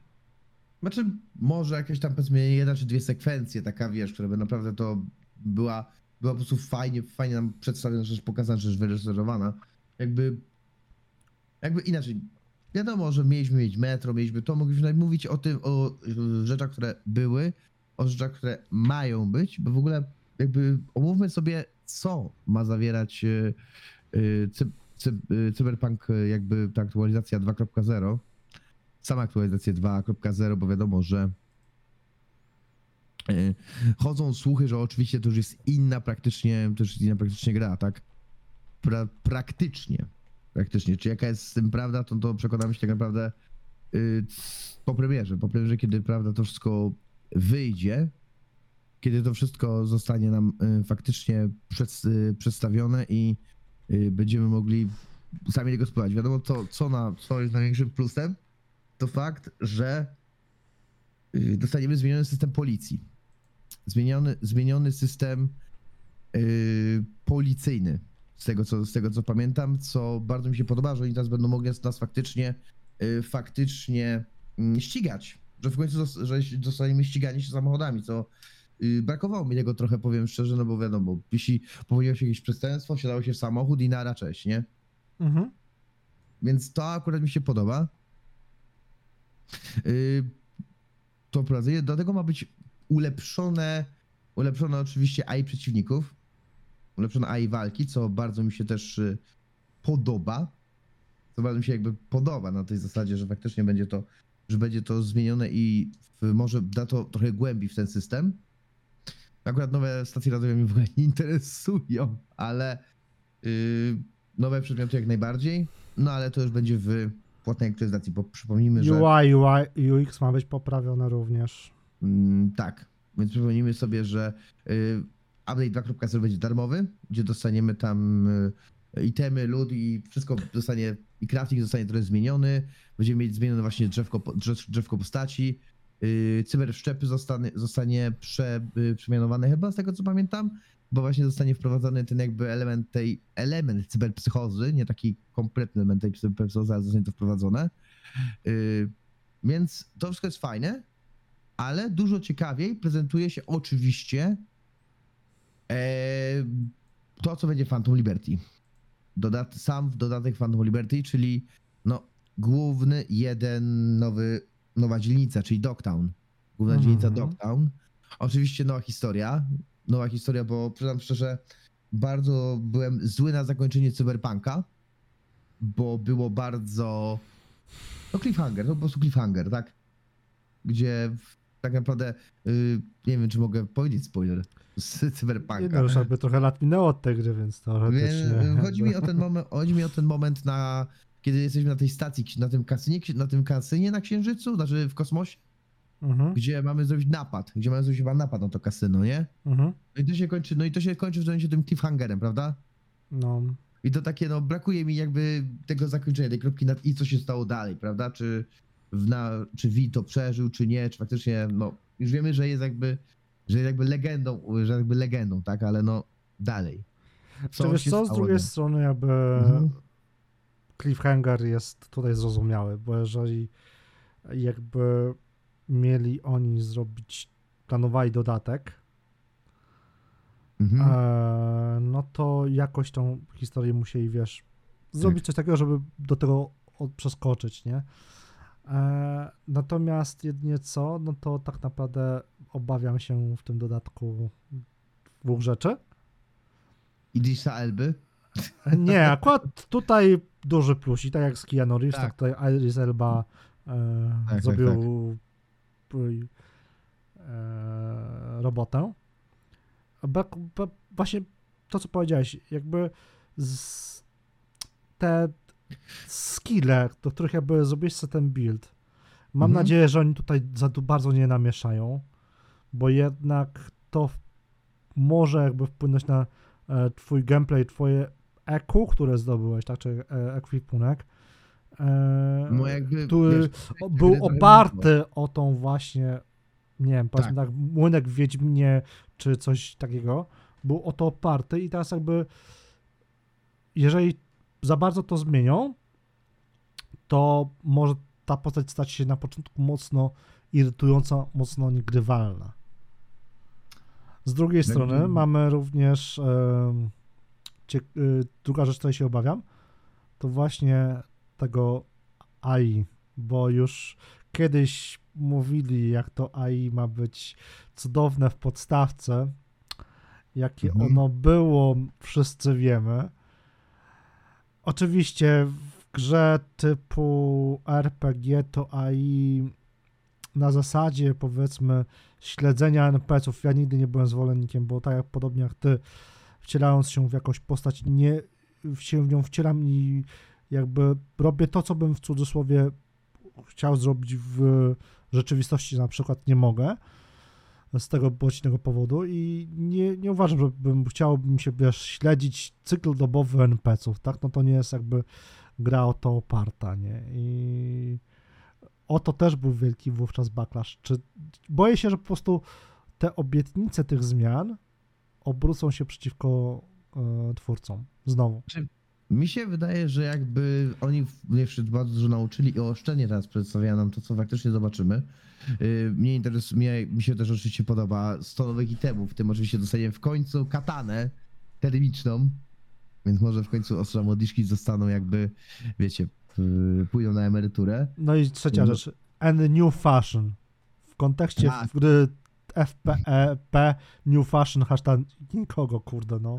Znaczy, może jakieś tam powiedzmy jedna czy dwie sekwencje, taka wiesz, która by naprawdę to była, była po prostu fajnie, fajnie nam przedstawiona, rzecz pokazana, rzecz wyreżyserowana. Jakby, jakby inaczej. Wiadomo, że mieliśmy mieć metro, mieliśmy to, mogliśmy mówić o tym, o rzeczach, które były, o rzeczach, które mają być, bo w ogóle jakby omówmy sobie, co ma zawierać y, y, cy, cy, y, Cyberpunk, y, jakby ta aktualizacja 2.0 sama aktualizacja 2.0, bo wiadomo, że y, chodzą słuchy, że oczywiście to już jest inna praktycznie, to już jest inna praktycznie gra, tak? Pra, praktycznie. Praktycznie. Czy jaka jest z tym prawda, to, to przekonamy się tak naprawdę y, po premierze. Po premierze, kiedy prawda to wszystko wyjdzie, kiedy to wszystko zostanie nam y, faktycznie przed, y, przedstawione i y, będziemy mogli sami tego spróbować. Wiadomo, co, co, na, co jest największym plusem, to fakt, że y, dostaniemy zmieniony system policji. Zmieniony, zmieniony system y, policyjny. Z tego, co, z tego co pamiętam, co bardzo mi się podoba, że oni teraz będą mogli nas faktycznie, y, faktycznie mm, ścigać. Że w końcu zos- że zostaniemy ścigani się samochodami, co y, brakowało mi tego trochę, powiem szczerze, no bo wiadomo, jeśli popełniło się jakieś przestępstwo, wsiadało się w samochód i nara cześć, nie? Mhm. Więc to akurat mi się podoba. Yy, To prowadzenie. Do tego ma być ulepszone, ulepszone oczywiście AI przeciwników. Ulepszone AI walki, co bardzo mi się też y, podoba. Co bardzo mi się jakby podoba na tej zasadzie, że faktycznie będzie to, że będzie to zmienione i w, może da to trochę głębi w ten system. Akurat nowe stacje radiowe mnie w ogóle nie interesują, ale yy, nowe przedmioty jak najbardziej. No ale to już będzie w płatnej aktualizacji, bo przypomnijmy, że... UI, UI, UX ma być poprawione również. Mm, tak, więc przypomnijmy sobie, że y, update 2.0 będzie darmowy, gdzie dostaniemy tam y, itemy, lód i wszystko zostanie, i crafting zostanie trochę zmieniony. Będziemy mieć zmienione właśnie drzewko, drzew, drzewko postaci. Yy, cyberszczepy zostanie, zostanie prze, yy, przemianowany chyba, z tego co pamiętam, bo właśnie zostanie wprowadzony ten jakby element tej, element cyberpsychozy, nie taki kompletny element tej cyberpsychozy, ale zostanie to wprowadzone. Yy, więc to wszystko jest fajne, ale dużo ciekawiej prezentuje się oczywiście e, to, co będzie Phantom Liberty. Dodat, sam w dodatek Phantom Liberty, czyli no, główny jeden nowy, nowa dzielnica, czyli Dogtown. Główna Mhm. dzielnica Dogtown. Oczywiście nowa historia. Nowa historia, bo przyznam szczerze, bardzo byłem zły na zakończenie Cyberpunka, bo było bardzo. No, cliffhanger, to po prostu cliffhanger, tak? Gdzie tak naprawdę. y, nie wiem, czy mogę powiedzieć spoiler z Nie, Cyberpunka. no, już jakby trochę lat minęło od tej gry, więc teoretycznie... Chodzi mi o ten moment, chodzi mi o ten moment na. Kiedy jesteśmy na tej stacji, na tym kasynie, na tym kasynie na Księżycu, znaczy w kosmosie, Mhm, gdzie mamy zrobić napad, gdzie mamy zrobić chyba napad na to kasyno, nie? mhm, No i to się kończy, no i to się kończy w tym cliffhangerem, prawda? no. I to takie, no brakuje mi jakby tego zakończenia, tej kropki nad i co się stało dalej, prawda? Czy, w na, czy Wi to przeżył, czy nie, czy faktycznie, no już wiemy, że jest jakby, że jest jakby legendą, że jakby legendą, tak? Ale no dalej. Czy wiesz co, z drugiej strony jakby Mhm. Cliffhanger jest tutaj zrozumiały, bo jeżeli jakby mieli oni zrobić, planowali dodatek, Mhm. e, no to jakoś tą historię musieli, wiesz, zrobić Tak. coś takiego, żeby do tego od, przeskoczyć, nie? E, natomiast jedynie co, no to tak naprawdę obawiam się w tym dodatku dwóch rzeczy. Idrisa Elby? Nie, akurat tutaj duży plus i tak jak z Keanu Reeves, tak, Tak. tutaj Idris Elba e, tak, zrobił p- e, robotę. Brak, właśnie to, co powiedziałeś, jakby z, te skille, do których jakby zrobiłeś sobie ten build, mam Mhm. nadzieję, że oni tutaj za bardzo nie namieszają, bo jednak to może jakby wpłynąć na e, twój gameplay, twoje EQ, które zdobyłeś, tak, czy e, ekwipunek, e, No jakby, który wiesz, był oparty o tą właśnie, nie wiem, powiedzmy Tak. tak, młynek w Wiedźminie, czy coś takiego, był o to oparty i teraz jakby, jeżeli za bardzo to zmienią, to może ta postać stać się na początku mocno irytująca, mocno niegrywalna. Z drugiej Będzie- strony mamy również druga rzecz, której się obawiam, to właśnie tego AI, bo już kiedyś mówili, jak to AI ma być cudowne w podstawce, jakie Mhm. ono było, wszyscy wiemy. Oczywiście w grze typu RPG to AI na zasadzie powiedzmy śledzenia NPC-ów. Ja nigdy nie byłem zwolennikiem, bo tak jak podobnie jak ty, wcielając się w jakąś postać, nie się w nią wcielam i jakby robię to, co bym w cudzysłowie chciał zrobić w rzeczywistości, na przykład nie mogę z tego bądź innego powodu i nie, nie uważam, żebym chciałbym się, wiesz, śledzić cykl dobowy NPC-ów, tak? No to nie jest jakby gra o to oparta, nie? I o to też był wielki wówczas backlash. Czy boję się, że po prostu te obietnice tych zmian obrócą się przeciwko e, twórcom. Znowu. Mi się wydaje, że jakby oni jeszcze bardzo dużo nauczyli i oszczędnie teraz przedstawiają nam to, co faktycznie zobaczymy. Yy, Mnie interesuje, mnie, mi się też oczywiście podoba 100 nowych itemów, w tym oczywiście dostaniemy w końcu katanę termiczną, więc może w końcu ostrza młodiszki zostaną jakby, wiecie, yy, pójdą na emeryturę. No i trzecia No. rzecz. And new fashion. W kontekście Tak. gry FPEP, new fashion, hashtag nikogo, kurde, no.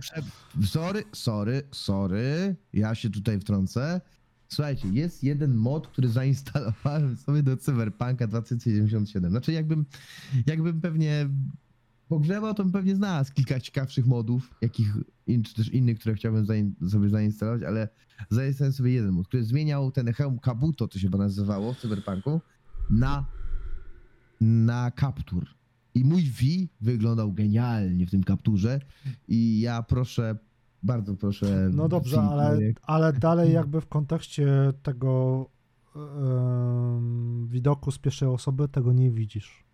Sorry, sorry, sorry, ja się tutaj wtrącę. Słuchajcie, jest jeden mod, który zainstalowałem sobie do Cyberpunka 2077. Znaczy, jakbym, jakbym pewnie pogrzebał, to bym pewnie znalazł kilka ciekawszych modów, jakich, czy też innych, które chciałbym zain, sobie zainstalować, ale zainstalowałem sobie jeden mod, który zmieniał ten hełm Kabuto, to się chyba nazywało w Cyberpunku, na, na kaptur. I mój V wyglądał genialnie w tym kapturze i ja proszę, bardzo proszę. No dobrze, ale, ale dalej jakby w kontekście tego em, widoku z pierwszej osoby tego nie widzisz.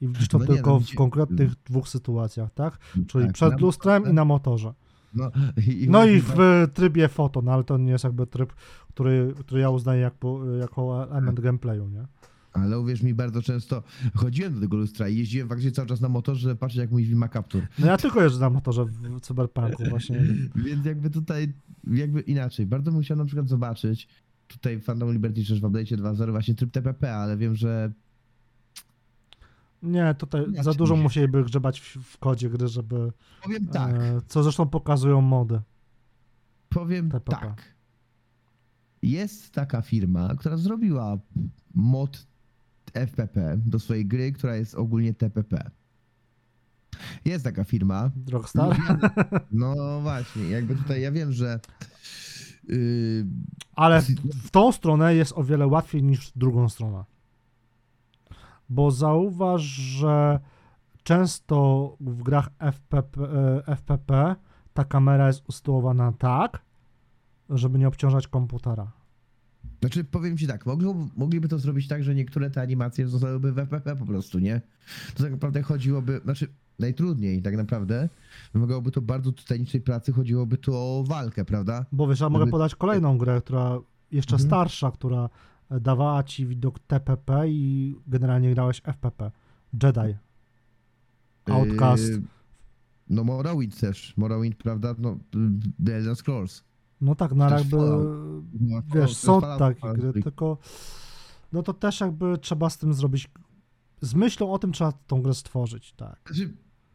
I widzisz to No nie, tylko no w konkretnych dwóch sytuacjach, tak? Czyli Tak, przed na lustrem i na motorze. No i, No i w trybie foto, no ale to nie jest jakby tryb, który, który ja uznaję jako, jako element gameplayu, nie? Ale uwierz mi, bardzo często chodziłem do tego lustra i jeździłem faktycznie cały czas na motorze, żeby patrzeć jak mój Wima Captur. No ja tylko jeżdżę na motorze w Cyberpunku właśnie. *laughs* Więc jakby tutaj, jakby inaczej. Bardzo bym chciał na przykład zobaczyć tutaj w Phantom Liberty też w update'cie 2.0 właśnie tryb TPP, ale wiem, że Nie, tutaj Ja za dużo musieliby grzebać w, w kodzie gry, żeby... powiem tak, E, co zresztą pokazują mody. powiem TPP. tak. Jest taka firma, która zrobiła mod FPP do swojej gry, która jest ogólnie TPP. Jest taka firma, Rockstar? No właśnie, jakby tutaj ja wiem, że. Yy, Ale w tą stronę jest o wiele łatwiej niż w drugą stronę. Bo zauważ, że często w grach FPP, FPP ta kamera jest usytuowana tak, żeby nie obciążać komputera. Znaczy, powiem ci tak, mogli, mogliby to zrobić tak, że niektóre te animacje zostałyby w FPP po prostu, nie? To tak naprawdę chodziłoby, znaczy najtrudniej tak naprawdę, wymagałoby to bardzo tytanicznej pracy, chodziłoby tu o walkę, prawda? Bo wiesz, ja mogę Żeby- podać kolejną grę, która jeszcze Mhm. starsza, która dawała ci widok TPP i generalnie grałeś FPP. Jedi. Outcast. Yy, no Morrowind też, Morrowind, prawda? No, yy, The Elder Scrolls. No tak, no ale jakby. No, wiesz, są takie gry, tylko no to też jakby trzeba z tym zrobić, z myślą o tym trzeba tą grę stworzyć, tak. Znaczy,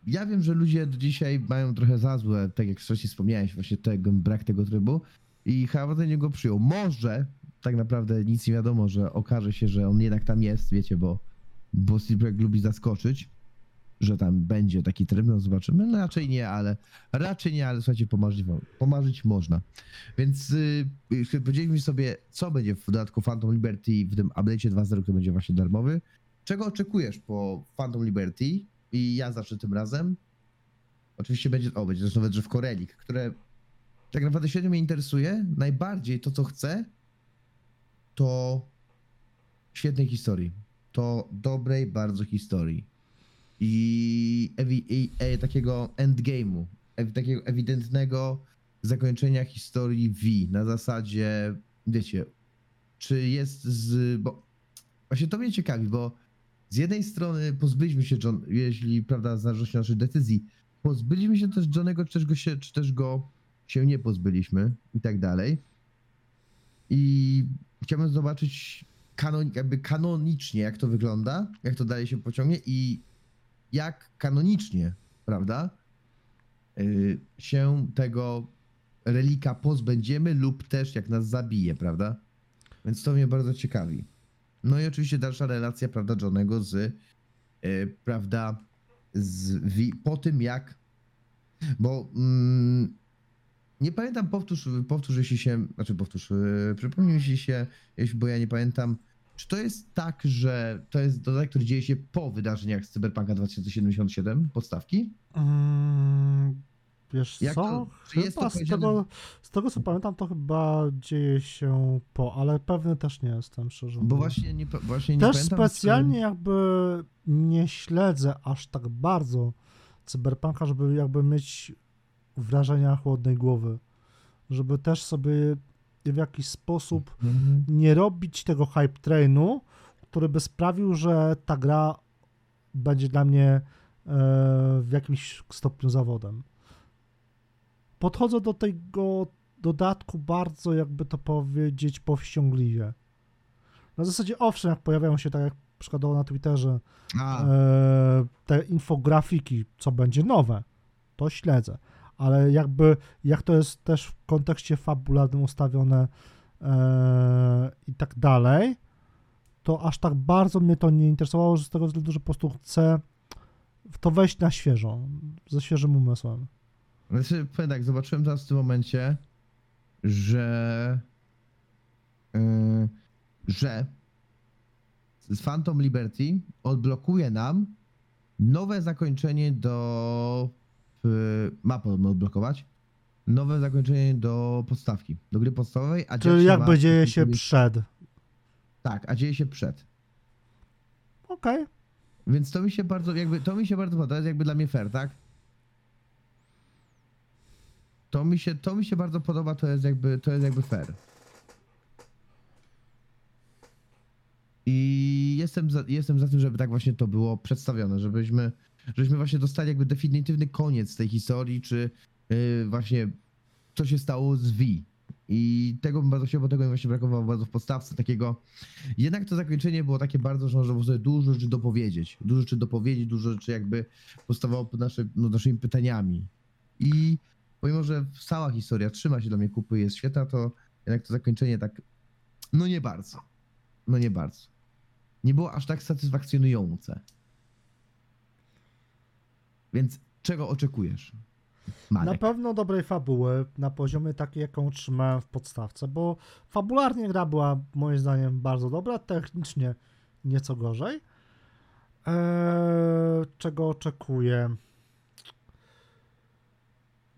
ja wiem, że ludzie do dzisiaj mają trochę za złe, tak jak wcześniej wspomniałeś, właśnie tego, brak tego trybu i chyba ten go przyjął. Może, tak naprawdę nic nie wiadomo, że okaże się, że on jednak tam jest, wiecie, bo, bo Steelberg lubi zaskoczyć, że tam będzie taki tryb, no zobaczymy. No raczej nie, ale raczej nie, ale słuchajcie, pomarzyć, pomarzyć można. Więc yy, sobie, co będzie w dodatku Phantom Liberty w tym update'cie 2.0, który będzie właśnie darmowy. Czego oczekujesz po Phantom Liberty? I ja zacznę tym razem. Oczywiście będzie, o, będzie też nowe drzewko Relic, które tak naprawdę średnio mnie interesuje. Najbardziej to, co chcę, to świetnej historii. To dobrej bardzo historii. I, i e, takiego endgame'u, takiego ewidentnego zakończenia historii V na zasadzie, wiecie, czy jest z, bo właśnie to mnie ciekawi, bo z jednej strony pozbyliśmy się John, jeśli prawda, zależności od naszych decyzji, pozbyliśmy się też Johnego, czy też go się, czy też go się nie pozbyliśmy i tak dalej. I chciałbym zobaczyć kanon, jakby kanonicznie, jak to wygląda, jak to dalej się pociągnie i jak kanonicznie, prawda, yy, się tego relika pozbędziemy lub też jak nas zabije, prawda? Więc to mnie bardzo ciekawi. No i oczywiście dalsza relacja, prawda, Johnego z, yy, prawda, z, po tym jak, bo mm, nie pamiętam, powtórz, powtórz jeśli się, znaczy powtórz, yy, przypomnij jeśli się, jeśli, bo ja nie pamiętam, czy to jest tak, że to jest dodatek, który dzieje się po wydarzeniach z Cyberpunka 2077, podstawki? Mm, wiesz Jak co, to- chyba z, tego, z tego co pamiętam to chyba dzieje się po, ale pewny też nie jestem, szczerze Bo mówiąc. właśnie nie, właśnie nie Też pamiętam. specjalnie jakby nie śledzę aż tak bardzo cyberpunka, żeby jakby mieć wrażenia chłodnej głowy. Żeby też sobie w jakiś sposób Mhm. nie robić tego hype trainu, który by sprawił, że ta gra będzie dla mnie e, w jakimś stopniu zawodem. Podchodzę do tego dodatku bardzo, jakby to powiedzieć, powściągliwie. Na zasadzie, owszem, jak pojawiają się, tak jak przykładowo na Twitterze, A, e, te infografiki, co będzie nowe, to śledzę. Ale jakby, jak to jest też w kontekście fabularnym ustawione e, i tak dalej, to aż tak bardzo mnie to nie interesowało, że z tego względu, że po prostu chcę w to wejść na świeżo, ze świeżym umysłem. Znaczy, powiem tak, zobaczyłem teraz w tym momencie, że. Yy, że z Phantom Liberty odblokuje nam nowe zakończenie do. Yy, ma podobno odblokować. Nowe zakończenie do podstawki, do gry podstawowej, a Czyli jakby ma- dzieje się przed. Tak, a dzieje się przed. Okej. Więc to mi się bardzo, jakby, to mi się bardzo podoba, to jest jakby dla mnie fair, tak? To mi się, to mi się bardzo podoba, to jest jakby, to jest jakby fair. I jestem za, jestem za tym, żeby tak właśnie to było przedstawione, żebyśmy, żebyśmy właśnie dostali jakby definitywny koniec tej historii, czy yy, właśnie co się stało z V. I tego bym bardzo chciał, bo tego mi właśnie brakowało bardzo w podstawce takiego. Jednak to zakończenie było takie bardzo, że można było sobie dużo rzeczy dopowiedzieć. Dużo rzeczy dopowiedzieć, dużo rzeczy jakby postawało pod nasze, no, naszymi pytaniami. I pomimo, że cała historia trzyma się dla mnie kupy jest świetna, to jednak to zakończenie tak, no nie bardzo. No nie bardzo. Nie było aż tak satysfakcjonujące. Więc czego oczekujesz? Marek? Na pewno dobrej fabuły na poziomie takiej, jaką trzymałem w podstawce, bo fabularnie gra była moim zdaniem bardzo dobra, technicznie nieco gorzej. Eee, czego oczekuję?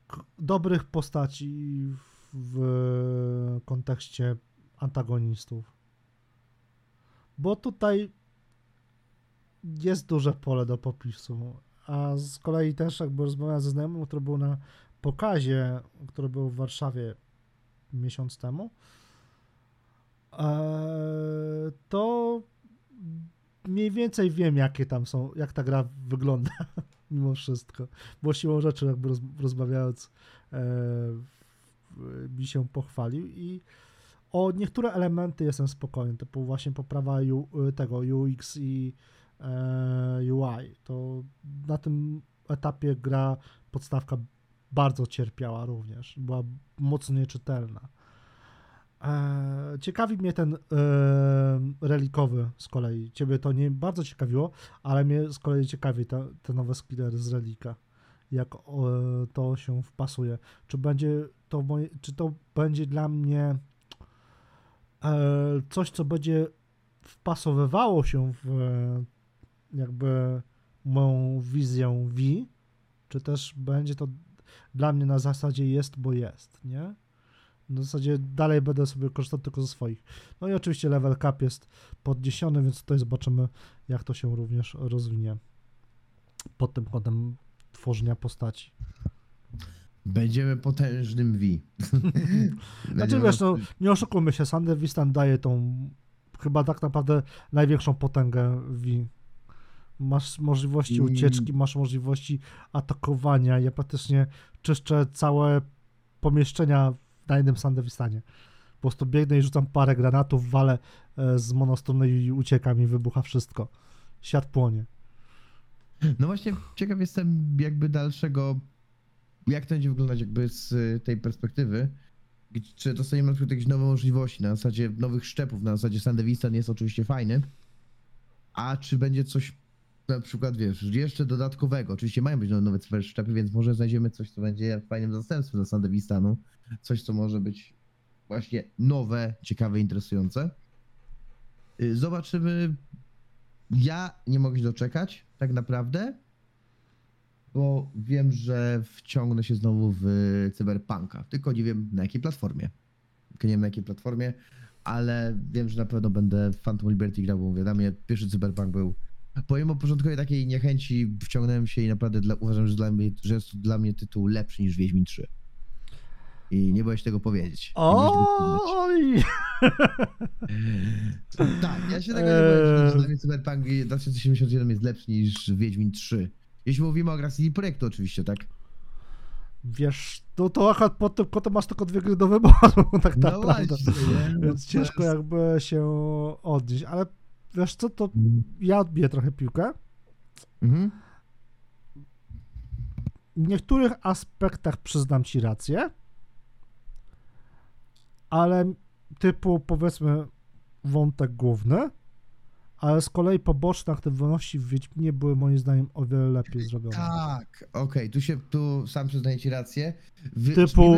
K- Dobrych postaci w kontekście antagonistów. Bo tutaj jest duże pole do popisu. A z kolei też jakby rozmawiałem ze znajomym, który był na pokazie, który był w Warszawie miesiąc temu, eee, to mniej więcej wiem, jakie tam są, jak ta gra wygląda *laughs* mimo wszystko. Bo siłą rzeczy jakby roz, rozmawiając eee, mi się pochwalił i o niektóre elementy jestem spokojny, typu właśnie poprawa tego UX i e, UI. To na tym etapie gra podstawka bardzo cierpiała również. Była mocno nieczytelna. E, ciekawi mnie ten e, relikowy z kolei. Ciebie to nie bardzo ciekawiło, ale mnie z kolei ciekawi te, te nowe skillery z relika. Jak e, to się wpasuje. Czy będzie to moje, czy to będzie dla mnie e, coś, co będzie wpasowywało się w e, jakby moją wizję V, czy też będzie to dla mnie na zasadzie jest, bo jest, nie? Na zasadzie dalej będę sobie korzystał tylko ze swoich. No i oczywiście level cap jest podniesiony, więc tutaj zobaczymy, jak to się również rozwinie pod tym kątem tworzenia postaci. Będziemy potężnym V. *laughs* Znaczy wiesz, no, nie oszukujmy się, Sander Wistan daje tą chyba tak naprawdę największą potęgę V. Masz możliwości ucieczki, masz możliwości atakowania. Ja praktycznie czyszczę całe pomieszczenia na jednym Sandewistanie. Po prostu biegnę i rzucam parę granatów, walę e, z monostrony i uciekam i wybucha wszystko. Świat płonie. No właśnie, ciekaw jestem jakby dalszego, jak to będzie wyglądać jakby z y, tej perspektywy. Czy dostaniemy na przykład jakieś nowe możliwości na zasadzie nowych szczepów, na zasadzie Sandevistan jest oczywiście fajny, a czy będzie coś na przykład, wiesz, jeszcze dodatkowego. Oczywiście mają być nowe super szczepy, więc może znajdziemy coś, co będzie fajnym zastępstwem dla Sandevistanu. Coś, co może być właśnie nowe, ciekawe, interesujące. Y, Zobaczymy. Ja nie mogę się doczekać, tak naprawdę, bo wiem, że wciągnę się znowu w Cyberpunka, tylko nie wiem na jakiej platformie. Tylko nie wiem na jakiej platformie, ale wiem, że na pewno będę w Phantom Liberty grał, bo mówię, pierwszy Cyberpunk był Pomimo początkowej takiej niechęci wciągnąłem się i naprawdę dla, uważam, że, dla mnie, że jest to dla mnie tytuł lepszy niż Wiedźmin 3. I nie boję się tego powiedzieć. Oj! *laughs* Tak, ja się tego nie boję, że dla mnie Cyberpunk 2077 jest lepszy niż Wiedźmin 3. Jeśli mówimy o Grassy Projektu oczywiście, tak? Wiesz, no to akurat pod tym kątem masz tylko dwie gry do wyboru, *laughs* tak No naprawdę. właśnie? No Więc to ciężko jakby się odnieść, ale wiesz co, to ja odbiję trochę piłkę. Mhm. W niektórych aspektach przyznam ci rację, ale typu powiedzmy wątek główny, ale z kolei poboczne aktywności w Wiedźminie były moim zdaniem o wiele lepiej zrobione. Tak, okej, tu się, tu sam przyznaję ci rację. Wy, Typu,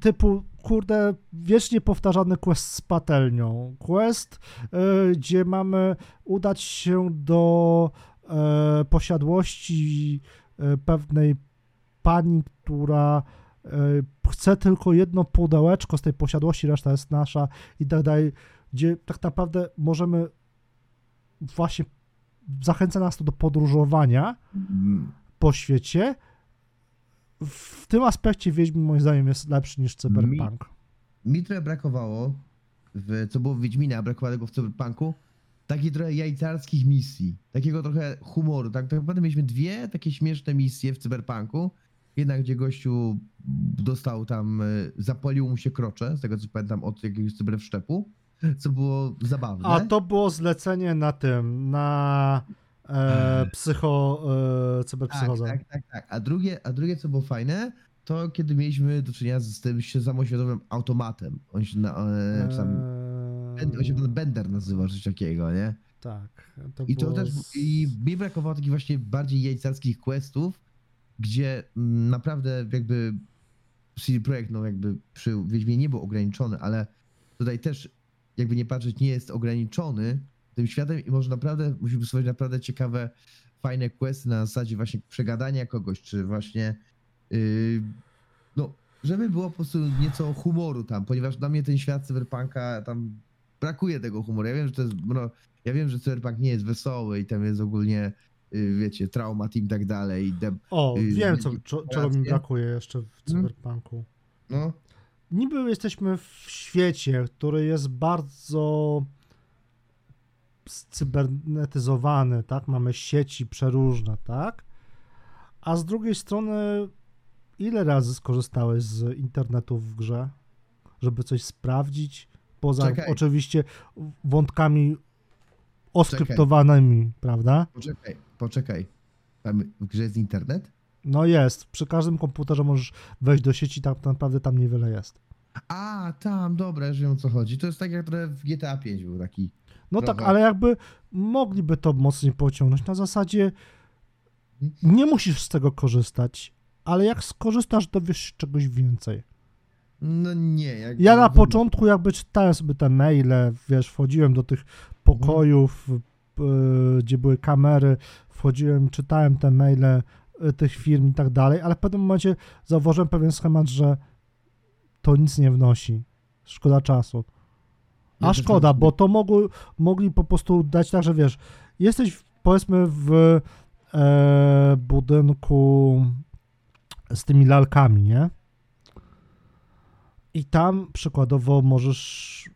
typu, kurde, wiecznie powtarzany quest z patelnią. Quest, y, gdzie mamy udać się do e, posiadłości e, pewnej pani, która e, chce tylko jedno pudełeczko z tej posiadłości, reszta jest nasza i tak dalej. gdzie tak naprawdę możemy właśnie zachęca nas to do podróżowania Mm, po świecie. W tym aspekcie Wiedźmin moim zdaniem jest lepszy niż Cyberpunk. Mi trochę brakowało, w, co było w Wiedźminie, a brakowało tego w Cyberpunku, takich trochę jajcarskich misji, takiego trochę humoru. Tak, tak naprawdę mieliśmy dwie takie śmieszne misje w Cyberpunku. Jedna, gdzie gościu dostał tam, y, zapolił mu się krocze, z tego co pamiętam, od jakiegoś cyberszczepu, co było zabawne. A to było zlecenie na tym, na e, psycho, e, tak, cyberpsychozę. tak, tak, tak. A drugie, a drugie, co było fajne, to kiedy mieliśmy do czynienia z tym się samoświadomym automatem. On się, na, e, Ben- on się Bender nazywa, coś takiego, nie? tak. To I to było też, i mi brakowało takich właśnie bardziej jajcarskich questów, gdzie mm, naprawdę jakby CD Projekt, no jakby przy Wiedźmie nie był ograniczony, ale tutaj też jakby nie patrzeć, nie jest ograniczony tym światem i może naprawdę, musimy stworzyć naprawdę ciekawe, fajne questy na zasadzie właśnie przegadania kogoś, czy właśnie yy, no, żeby było po prostu nieco humoru tam, ponieważ dla mnie ten świat cyberpunka tam brakuje tego humoru. Ja wiem, że to jest, no, ja wiem, że cyberpunk nie jest wesoły i tam jest ogólnie, yy, wiecie, traumat i tak dalej. Dem, O, y, wiem, co, czego mi brakuje jeszcze w Mhm. cyberpunku. no, Niby jesteśmy w świecie, który jest bardzo cybernetyzowany, tak? Mamy sieci przeróżne, tak? A z drugiej strony, ile razy skorzystałeś z internetu w grze, żeby coś sprawdzić? Poza Czekaj. oczywiście wątkami oskryptowanymi, prawda? poczekaj, poczekaj. Tam w grze jest internet? No jest. Przy każdym komputerze możesz wejść do sieci, tak naprawdę tam niewiele jest. A, tam, dobra, już wiem o co chodzi. To jest tak jak trochę w GTA 5 był taki. No Trochę. tak, ale jakby mogliby to mocniej pociągnąć. Na zasadzie nie musisz z tego korzystać, ale jak skorzystasz, dowiesz się czegoś więcej. No nie, jak Ja na początku jakby czytałem sobie te maile, wiesz, wchodziłem do tych pokojów, y, gdzie były kamery, wchodziłem, czytałem te maile y, tych firm i tak dalej, ale w pewnym momencie zauważyłem pewien schemat, że to nic nie wnosi. Szkoda czasu. A szkoda, mam- bo to mogły, mogli po prostu dać tak, że wiesz, jesteś powiedzmy w e, budynku z tymi lalkami, nie? I tam przykładowo możesz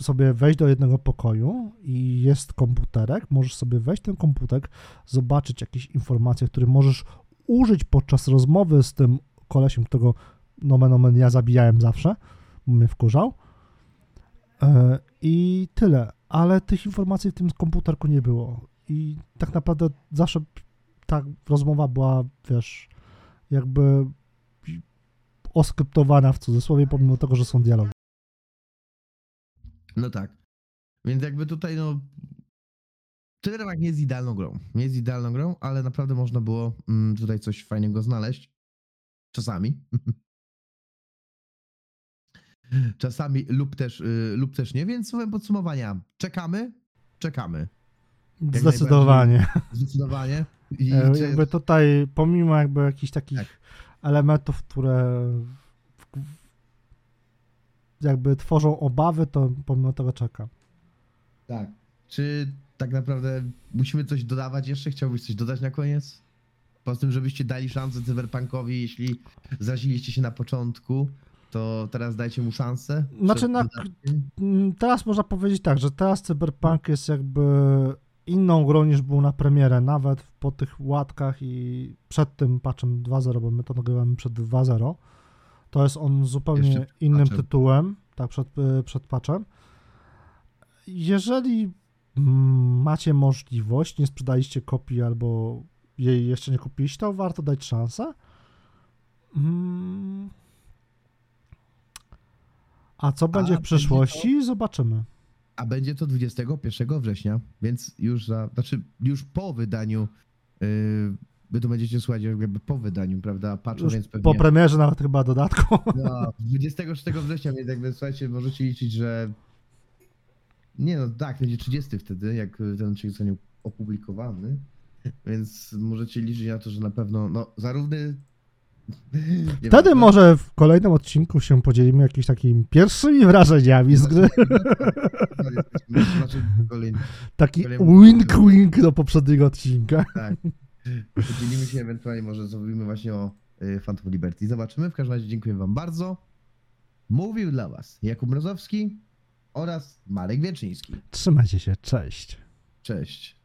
sobie wejść do jednego pokoju i jest komputerek, możesz sobie wejść ten komputer, zobaczyć jakieś informacje, które możesz użyć podczas rozmowy z tym kolesiem, którego nomen omen ja zabijałem zawsze, bo mnie wkurzał. E, I tyle. Ale tych informacji w tym komputerku nie było. I tak naprawdę zawsze ta rozmowa była, wiesz, jakby oskryptowana w cudzysłowie, pomimo tego, że są dialogi. No tak. Więc jakby tutaj, no. Cyberpunk nie jest idealną grą. Nie jest idealną grą, ale naprawdę można było mm, tutaj coś fajnego znaleźć. Czasami. *laughs* Czasami lub też, y, lub też nie, więc słowem podsumowania. Czekamy, czekamy. Zdecydowanie. Zdecydowanie. I E, Jakby tutaj, pomimo jakby jakichś takich Tak. elementów, które jakby tworzą obawy, to pomimo tego czekam. Tak. Czy tak naprawdę musimy coś dodawać jeszcze? Chciałbyś coś dodać na koniec? Poza tym, żebyście dali szansę Cyberpunkowi, jeśli zraziliście się na początku, to teraz dajcie mu szansę. Znaczy na-. Mm, Teraz można powiedzieć tak, że teraz Cyberpunk jest jakby inną grą niż był na premierę, nawet po tych łatkach i przed tym patchem 2.0, bo my to nagrywamy przed 2.0, to jest on zupełnie innym patchem. tytułem, tak, przed, y, przed patchem. Jeżeli mm, macie możliwość, nie sprzedaliście kopii albo jej jeszcze nie kupiliście, to warto dać szansę. A co będzie w będzie przyszłości? Zobaczymy. A będzie to 21 września, więc już za, znaczy już po wydaniu, yy, wy to będziecie słuchać jakby po wydaniu, prawda, patchu, Już więc pewnie... po premierze nawet chyba dodatku. No, 26 września, więc jakby słuchajcie, możecie liczyć, że. Nie no, tak, będzie 30 wtedy, jak ten odcinek zostanie opublikowany. Więc możecie liczyć na to, że na pewno, no, zarówno Nie Wtedy może w kolejnym odcinku się podzielimy jakimiś takimi pierwszymi wrażeniami z gry. Znaczy, kolejny, Taki wink-wink do poprzedniego odcinka. tak. Podzielimy się ewentualnie, może zrobimy właśnie o y, Phantom Liberty. Zobaczymy. W każdym razie dziękuję wam bardzo. Mówił dla was Jakub Mrozowski oraz Marek Wieczyński. Trzymajcie się, cześć. Cześć.